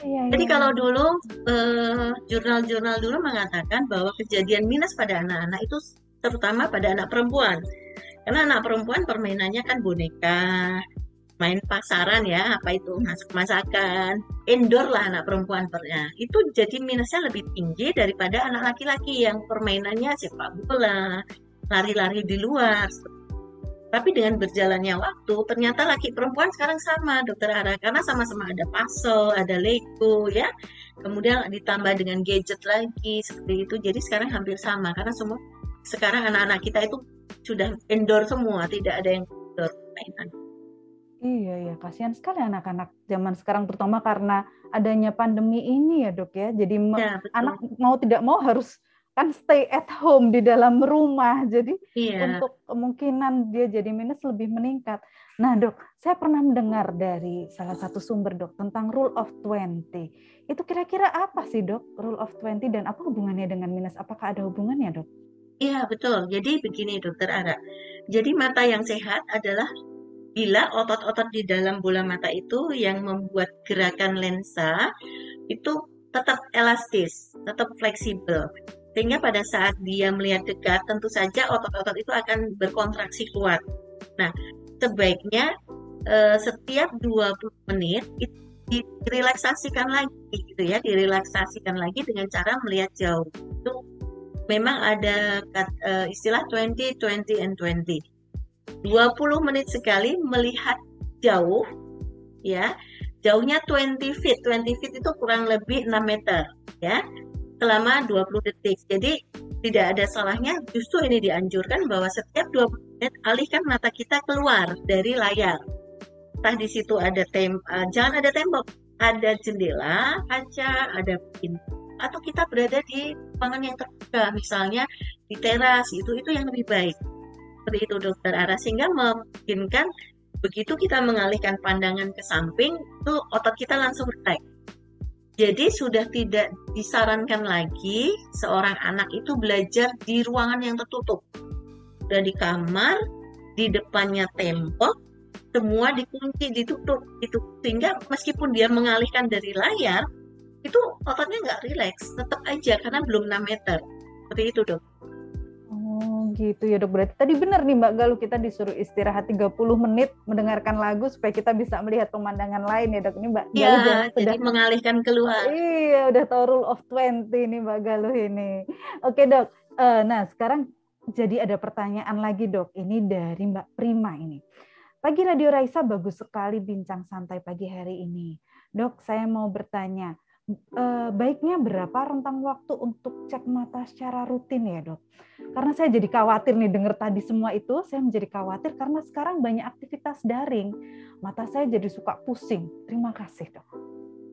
S3: Iya, Jadi iya. kalau dulu eh, jurnal-jurnal dulu mengatakan bahwa kejadian minus pada anak-anak itu terutama pada anak perempuan. Karena anak perempuan permainannya kan boneka, main pasaran ya, apa itu masak-masakan, indoor lah anak perempuan pernah. Itu jadi minusnya lebih tinggi daripada anak laki-laki yang permainannya sepak bola, lari-lari di luar. Tapi dengan berjalannya waktu, ternyata laki perempuan sekarang sama, dokter Ara, karena sama-sama ada puzzle, ada Lego, ya. Kemudian ditambah dengan gadget lagi, seperti itu. Jadi sekarang hampir sama, karena semua sekarang anak-anak kita itu sudah indoor semua, tidak ada yang outdoor mainan.
S2: Iya ya, kasihan sekali anak-anak zaman sekarang terutama karena adanya pandemi ini ya dok ya. Jadi ya, anak mau tidak mau harus kan stay at home di dalam rumah. Jadi iya. untuk kemungkinan dia jadi minus lebih meningkat. Nah dok, saya pernah mendengar dari salah satu sumber dok tentang rule of 20. Itu kira-kira apa sih dok rule of 20 dan apa hubungannya dengan minus? Apakah ada hubungannya dok?
S3: Iya, betul. Jadi begini, Dokter Ara. Jadi mata yang sehat adalah bila otot-otot di dalam bola mata itu yang membuat gerakan lensa itu tetap elastis, tetap fleksibel. Sehingga pada saat dia melihat dekat, tentu saja otot-otot itu akan berkontraksi kuat. Nah, sebaiknya eh, setiap 20 menit itu direlaksasikan lagi gitu ya, direlaksasikan lagi dengan cara melihat jauh. Itu memang ada uh, istilah 20, 20, and 20. 20 menit sekali melihat jauh, ya, jauhnya 20 feet. 20 feet itu kurang lebih 6 meter, ya, selama 20 detik. Jadi tidak ada salahnya, justru ini dianjurkan bahwa setiap 20 menit alihkan mata kita keluar dari layar. Entah di situ ada tem, uh, jangan ada tembok, ada jendela, kaca, ada pintu atau kita berada di ruangan yang terbuka misalnya di teras itu itu yang lebih baik. Seperti itu dokter Ara sehingga memungkinkan begitu kita mengalihkan pandangan ke samping itu otot kita langsung relax jadi sudah tidak disarankan lagi seorang anak itu belajar di ruangan yang tertutup. Sudah di kamar di depannya tembok semua dikunci, ditutup, itu sehingga meskipun dia mengalihkan dari layar, itu otaknya nggak rileks, tetap aja karena belum 6 meter. Seperti itu dok.
S2: Oh gitu ya dok. Berarti tadi benar nih Mbak Galuh kita disuruh istirahat 30 menit mendengarkan lagu supaya kita bisa melihat pemandangan lain ya dok. Ini Mbak
S3: Galuh ya, jadi mengalihkan keluar.
S2: Iya udah tahu rule of 20 nih Mbak Galuh ini. Oke dok. Uh, nah sekarang jadi ada pertanyaan lagi dok. Ini dari Mbak Prima ini. Pagi Radio Raisa bagus sekali bincang santai pagi hari ini. Dok, saya mau bertanya, eh, baiknya berapa rentang waktu untuk cek mata secara rutin ya dok? Karena saya jadi khawatir nih dengar tadi semua itu, saya menjadi khawatir karena sekarang banyak aktivitas daring. Mata saya jadi suka pusing. Terima kasih dok.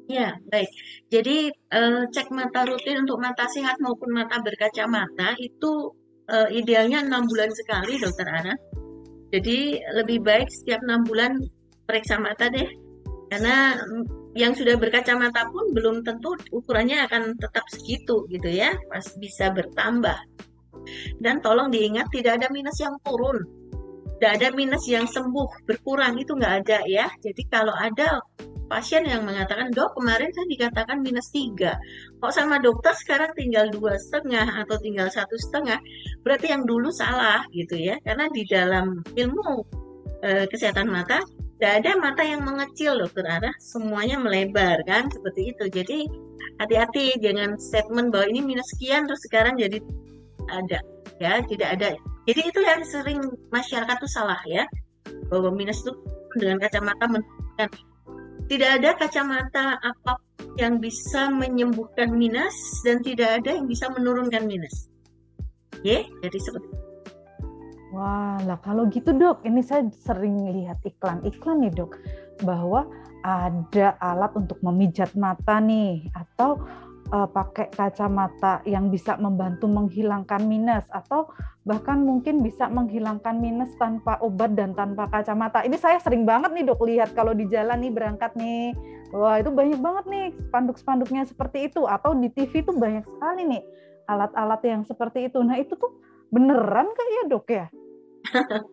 S3: Ya, baik. Jadi eh, cek mata rutin untuk mata sehat maupun mata berkacamata itu eh, idealnya enam bulan sekali, dokter Ana. Jadi lebih baik setiap enam bulan periksa mata deh, karena yang sudah berkacamata pun belum tentu ukurannya akan tetap segitu gitu ya, pas bisa bertambah. Dan tolong diingat tidak ada minus yang turun, tidak ada minus yang sembuh berkurang itu nggak ada ya. Jadi kalau ada pasien yang mengatakan dok kemarin saya dikatakan minus tiga kok sama dokter sekarang tinggal dua setengah atau tinggal satu setengah berarti yang dulu salah gitu ya karena di dalam ilmu e, kesehatan mata tidak ada mata yang mengecil dokter arah semuanya melebar kan? Seperti itu. Jadi hati-hati jangan statement bahwa ini minus sekian terus sekarang jadi ada ya tidak ada. Jadi itu yang sering masyarakat tuh salah ya. Bahwa minus itu dengan kacamata menunjukkan tidak ada kacamata apa yang bisa menyembuhkan minus dan tidak ada yang bisa menurunkan minus. Ya, jadi seperti itu.
S2: Wah, lah kalau gitu dok, ini saya sering lihat iklan-iklan nih dok, bahwa ada alat untuk memijat mata nih, atau uh, pakai kacamata yang bisa membantu menghilangkan minus atau bahkan mungkin bisa menghilangkan minus tanpa obat dan tanpa kacamata. Ini saya sering banget nih dok lihat kalau di jalan nih berangkat nih. Wah itu banyak banget nih spanduk-spanduknya seperti itu atau di TV tuh banyak sekali nih alat-alat yang seperti itu. Nah itu tuh beneran kayak ya dok ya? [LAUGHS]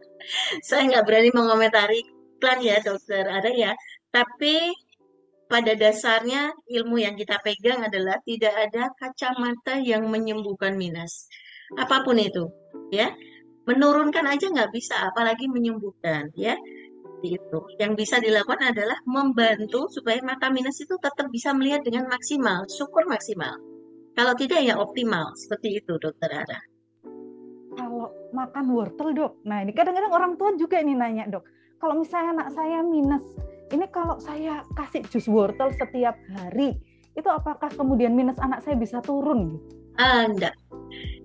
S3: saya nggak berani mengomentari iklan ya dokter ada ya. Tapi pada dasarnya ilmu yang kita pegang adalah tidak ada kacamata yang menyembuhkan minus. Apa pun itu, ya. Menurunkan aja nggak bisa, apalagi menyembuhkan, ya. Itu. Yang bisa dilakukan adalah membantu supaya mata minus itu tetap bisa melihat dengan maksimal, syukur maksimal. Kalau tidak ya optimal, seperti itu dokter Ara.
S2: Kalau makan wortel dok, nah ini kadang-kadang orang tua juga ini nanya dok, kalau misalnya anak saya minus, ini kalau saya kasih jus wortel setiap hari, itu apakah kemudian minus anak saya bisa turun?
S3: Ah, enggak.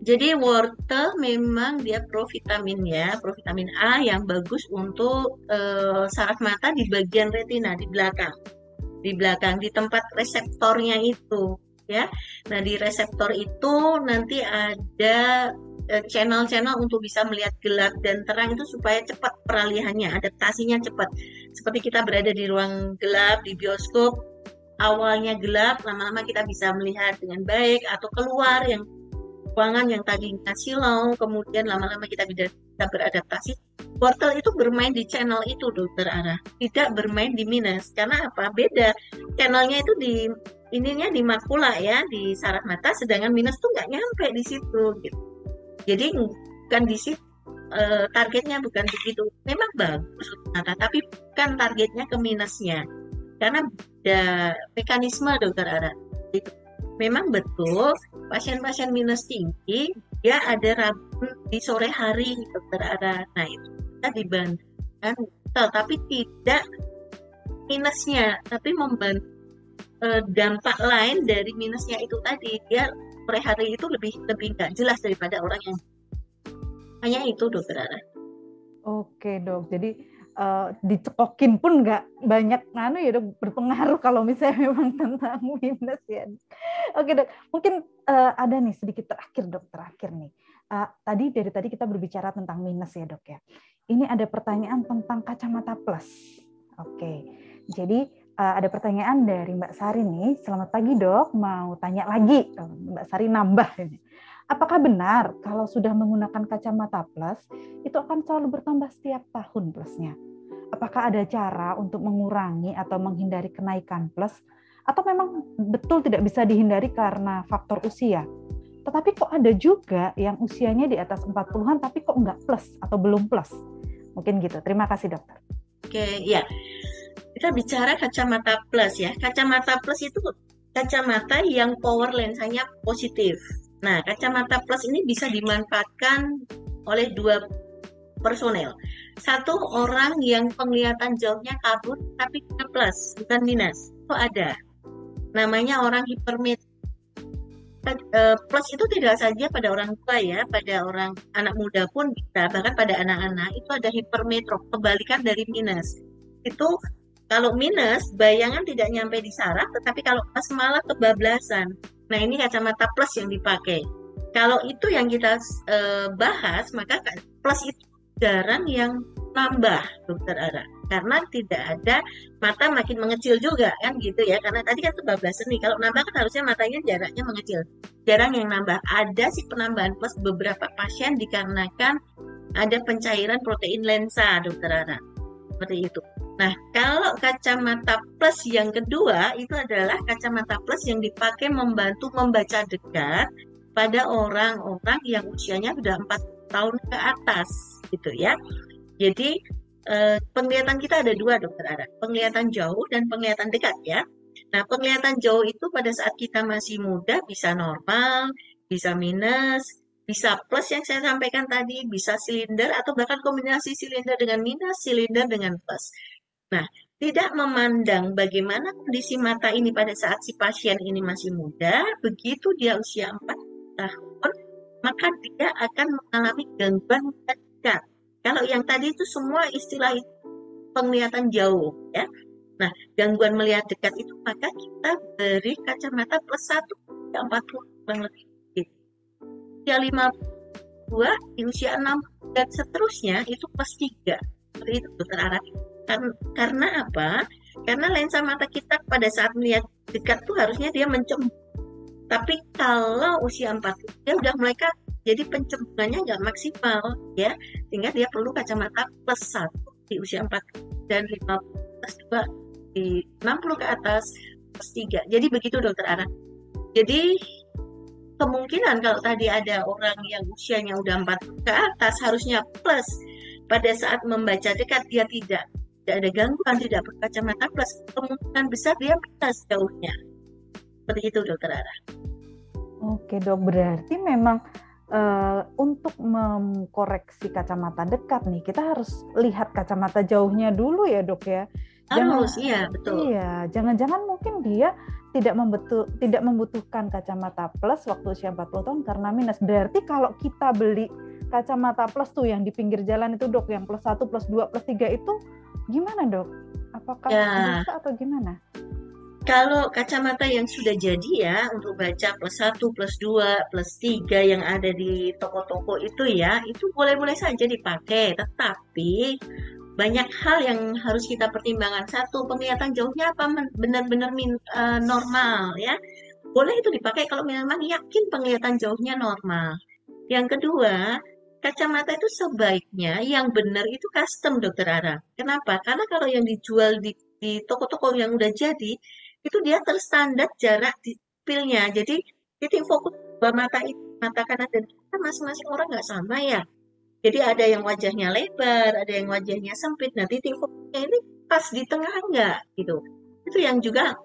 S3: Jadi wortel memang dia provitamin ya, provitamin A yang bagus untuk uh, saraf mata di bagian retina di belakang, di belakang di tempat reseptornya itu ya. Nah di reseptor itu nanti ada channel-channel untuk bisa melihat gelap dan terang itu supaya cepat peralihannya, adaptasinya cepat. Seperti kita berada di ruang gelap di bioskop, awalnya gelap, lama-lama kita bisa melihat dengan baik atau keluar yang ruangan yang tadinya silau, kemudian lama-lama kita bisa beradaptasi. Wortel itu bermain di channel itu, dokter Ara. Tidak bermain di minus. Karena apa? Beda. Channelnya itu di ininya di makula ya, di saraf mata, sedangkan minus tuh nggak nyampe di situ. Gitu. Jadi bukan di situ uh, targetnya bukan begitu. Memang bagus ternyata, tapi bukan targetnya ke minusnya. Karena ada mekanisme dokter Ara. Memang betul pasien-pasien minus tinggi dia ada rabun di sore hari dokter Ara. Nah itu kita dibandingkan tapi tidak minusnya, tapi membantu eh, dampak lain dari minusnya itu tadi dia sore hari itu lebih lebih nggak jelas daripada orang yang hanya itu dokter Ara.
S2: Oke dok, jadi uh, dicekokin pun nggak banyak nganu ya dok berpengaruh kalau misalnya [LAUGHS] memang tentang minus ya. Oke dok, mungkin uh, ada nih sedikit terakhir dok terakhir nih. Uh, tadi dari tadi kita berbicara tentang minus ya dok ya. Ini ada pertanyaan tentang kacamata plus. Oke, jadi uh, ada pertanyaan dari Mbak Sari nih. Selamat pagi dok, mau tanya lagi. Oh, Mbak Sari nambah ini. Apakah benar kalau sudah menggunakan kacamata plus itu akan selalu bertambah setiap tahun plusnya? apakah ada cara untuk mengurangi atau menghindari kenaikan plus atau memang betul tidak bisa dihindari karena faktor usia? Tetapi kok ada juga yang usianya di atas 40-an tapi kok nggak plus atau belum plus? Mungkin gitu. Terima kasih dokter.
S3: Oke, ya. Kita bicara kacamata plus ya. Kacamata plus itu kacamata yang power lensanya positif. Nah, kacamata plus ini bisa dimanfaatkan oleh dua personel. Satu orang yang penglihatan jauhnya kabut tapi plus, bukan minus. Itu ada. Namanya orang hipermetropik Eh, plus itu tidak saja pada orang tua ya, pada orang anak muda pun bisa, bahkan pada anak-anak itu ada hipermetrop, kebalikan dari minus. Itu kalau minus, bayangan tidak nyampe di saraf, tetapi kalau plus malah kebablasan. Nah ini kacamata plus yang dipakai. Kalau itu yang kita uh, bahas, maka plus itu jarang yang nambah, dokter Ara. Karena tidak ada mata makin mengecil juga kan gitu ya. Karena tadi kan kebablasan nih. Kalau nambah kan harusnya matanya jaraknya mengecil. Jarang yang nambah. Ada sih penambahan plus beberapa pasien dikarenakan ada pencairan protein lensa dokter Ana seperti itu. Nah kalau kacamata plus yang kedua itu adalah kacamata plus yang dipakai membantu membaca dekat pada orang-orang yang usianya sudah empat tahun ke atas gitu ya. Jadi eh, penglihatan kita ada dua dokter Ara, penglihatan jauh dan penglihatan dekat ya. Nah penglihatan jauh itu pada saat kita masih muda bisa normal, bisa minus, bisa plus yang saya sampaikan tadi, bisa silinder atau bahkan kombinasi silinder dengan minus, silinder dengan plus. Nah, tidak memandang bagaimana kondisi mata ini pada saat si pasien ini masih muda, begitu dia usia 4 tahun, maka dia akan mengalami gangguan dekat. Kalau yang tadi itu semua istilah penglihatan jauh ya. Nah, gangguan melihat dekat itu maka kita beri kacamata plus satu ya 40 kurang lebih. Usia 52, di usia 6 dan seterusnya itu plus 3. Seperti itu dokter Araf. Karena apa? Karena lensa mata kita pada saat melihat dekat tuh harusnya dia mencem. Tapi kalau usia 40 dia udah mulai jadi pencemburannya nggak maksimal ya sehingga dia perlu kacamata plus satu di usia 4 dan 15 plus 2 di 60 ke atas plus 3 jadi begitu dokter Ara jadi kemungkinan kalau tadi ada orang yang usianya udah 4 ke atas harusnya plus pada saat membaca dekat dia tidak tidak ada gangguan tidak berkacamata plus kemungkinan besar dia plus jauhnya seperti itu dokter Ara
S2: Oke dok berarti memang uh, untuk mengkoreksi kacamata dekat nih, kita harus lihat kacamata jauhnya dulu ya dok ya.
S3: Jangan, harus, iya betul.
S2: Iya, jangan-jangan mungkin dia tidak membutuh, tidak membutuhkan kacamata plus waktu usia 40 tahun karena minus. Berarti kalau kita beli kacamata plus tuh yang di pinggir jalan itu dok, yang plus satu, plus dua, plus tiga itu gimana dok? Apakah ya. bisa atau gimana?
S3: Kalau kacamata yang sudah jadi ya untuk baca plus satu, plus dua, plus tiga yang ada di toko-toko itu ya, itu boleh-boleh saja dipakai. Tetapi banyak hal yang harus kita pertimbangkan. Satu, penglihatan jauhnya apa benar-benar uh, normal ya. Boleh itu dipakai kalau memang yakin penglihatan jauhnya normal. Yang kedua, kacamata itu sebaiknya yang benar itu custom dokter Ara. Kenapa? Karena kalau yang dijual di di toko-toko yang udah jadi itu dia terstandar jarak di pilnya. Jadi titik fokus dua mata itu mata kanan dan kiri masing-masing orang nggak sama ya. Jadi ada yang wajahnya lebar, ada yang wajahnya sempit. Nah titik fokusnya ini pas di tengah enggak gitu. Itu yang juga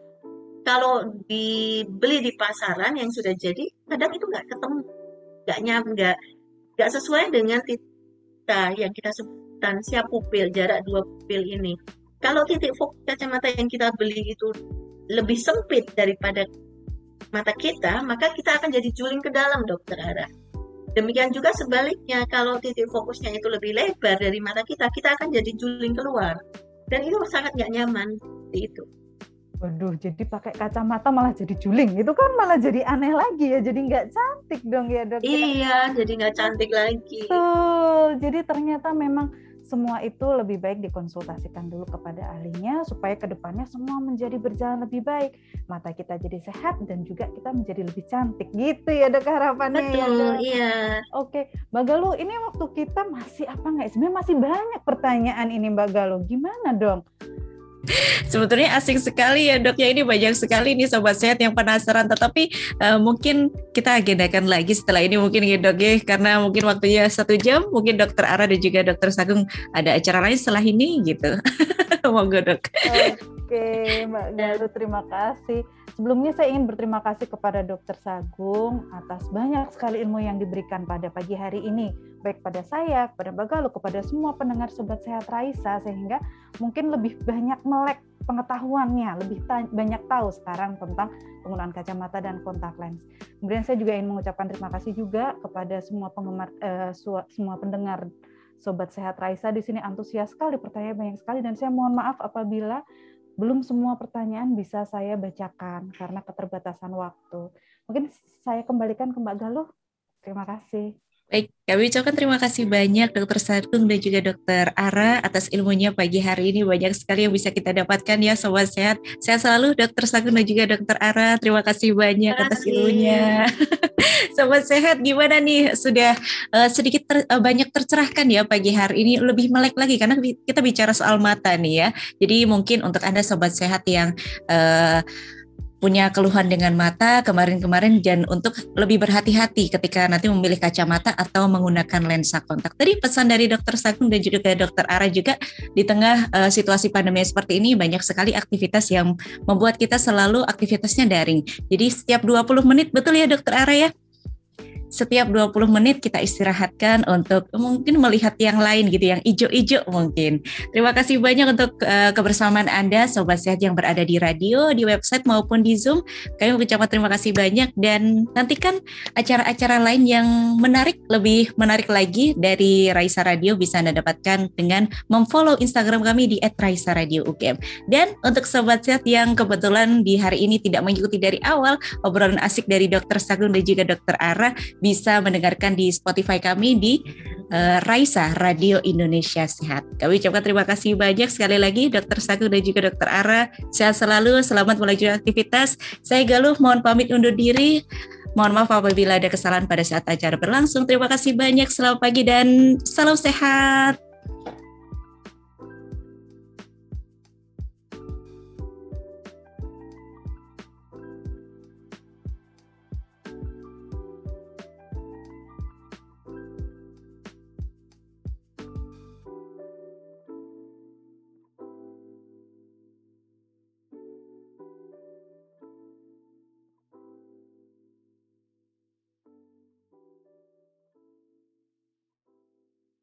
S3: kalau dibeli di pasaran yang sudah jadi kadang itu nggak ketemu, nggak nyam, nggak nggak sesuai dengan titik kita yang kita sebutkan siap pupil jarak dua pupil ini. Kalau titik fokus kacamata yang kita beli itu lebih sempit daripada mata kita, maka kita akan jadi juling ke dalam dokter Ara. Demikian juga sebaliknya, kalau titik fokusnya itu lebih lebar dari mata kita, kita akan jadi juling keluar. Dan itu sangat nggak nyaman, seperti itu.
S2: Waduh, jadi pakai kacamata malah jadi juling. Itu kan malah jadi aneh lagi ya, jadi nggak cantik dong ya dok.
S3: Iya, jadi nggak cantik lagi.
S2: Tuh, jadi ternyata memang semua itu lebih baik dikonsultasikan dulu kepada ahlinya supaya ke depannya semua menjadi berjalan lebih baik. Mata kita jadi sehat dan juga kita menjadi lebih cantik gitu ya dok harapannya.
S3: Ya, Betul, ya, iya.
S2: Oke, Mbak Galuh, ini waktu kita masih apa nggak? Sebenarnya masih banyak pertanyaan ini Mbak Galuh. Gimana dong?
S1: Sebetulnya asing sekali ya dok ya ini banyak sekali nih sobat sehat yang penasaran tetapi uh, mungkin kita agendakan lagi setelah ini mungkin ya dok ya karena mungkin waktunya satu jam mungkin dokter Ara dan juga dokter Sagung ada acara lain setelah ini gitu. [LAUGHS] Monggo dok.
S2: Oke Mbak Galuh terima kasih. Sebelumnya saya ingin berterima kasih kepada Dokter Sagung atas banyak sekali ilmu yang diberikan pada pagi hari ini, baik pada saya, kepada Galuh, kepada semua pendengar Sobat Sehat Raisa, sehingga mungkin lebih banyak melek pengetahuannya, lebih banyak tahu sekarang tentang penggunaan kacamata dan kontak lens. Kemudian saya juga ingin mengucapkan terima kasih juga kepada semua penggemar, uh, semua pendengar Sobat Sehat Raisa di sini antusias sekali, pertanyaan banyak sekali, dan saya mohon maaf apabila belum semua pertanyaan bisa saya bacakan karena keterbatasan waktu. Mungkin saya kembalikan ke Mbak Galuh. Terima kasih.
S1: Baik, kami ucapkan terima kasih banyak Dokter Sartung dan juga Dokter Ara atas ilmunya pagi hari ini. Banyak sekali yang bisa kita dapatkan ya Sobat Sehat. Sehat selalu Dokter Sartung dan juga Dokter Ara. Terima kasih banyak terima atas ilmunya. [LAUGHS] Sobat Sehat gimana nih? Sudah uh, sedikit ter, uh, banyak tercerahkan ya pagi hari ini. Lebih melek lagi karena kita bicara soal mata nih ya. Jadi mungkin untuk Anda Sobat Sehat yang uh, punya keluhan dengan mata kemarin-kemarin dan untuk lebih berhati-hati ketika nanti memilih kacamata atau menggunakan lensa kontak. Tadi pesan dari Dokter Sagung dan juga Dokter Ara juga di tengah uh, situasi pandemi seperti ini banyak sekali aktivitas yang membuat kita selalu aktivitasnya daring. Jadi setiap 20 menit betul ya Dokter Ara ya? Setiap 20 menit kita istirahatkan untuk mungkin melihat yang lain gitu, yang ijo-ijo mungkin. Terima kasih banyak untuk uh, kebersamaan Anda, Sobat Sehat yang berada di radio, di website maupun di Zoom. Kami mengucapkan terima kasih banyak dan nantikan acara-acara lain yang menarik, lebih menarik lagi dari Raisa Radio bisa Anda dapatkan dengan memfollow Instagram kami di @raisa_radio_ugm. Dan untuk Sobat Sehat yang kebetulan di hari ini tidak mengikuti dari awal obrolan asik dari Dokter Sagung dan juga Dokter Ara, bisa mendengarkan di Spotify kami di uh, Raisa Radio Indonesia Sehat. Kami ucapkan terima kasih banyak sekali lagi Dokter Sagung dan juga Dokter Ara. Sehat selalu, selamat melanjutkan aktivitas. Saya Galuh, mohon pamit undur diri. Mohon maaf apabila ada kesalahan pada saat acara berlangsung. Terima kasih banyak, selamat pagi dan salam sehat.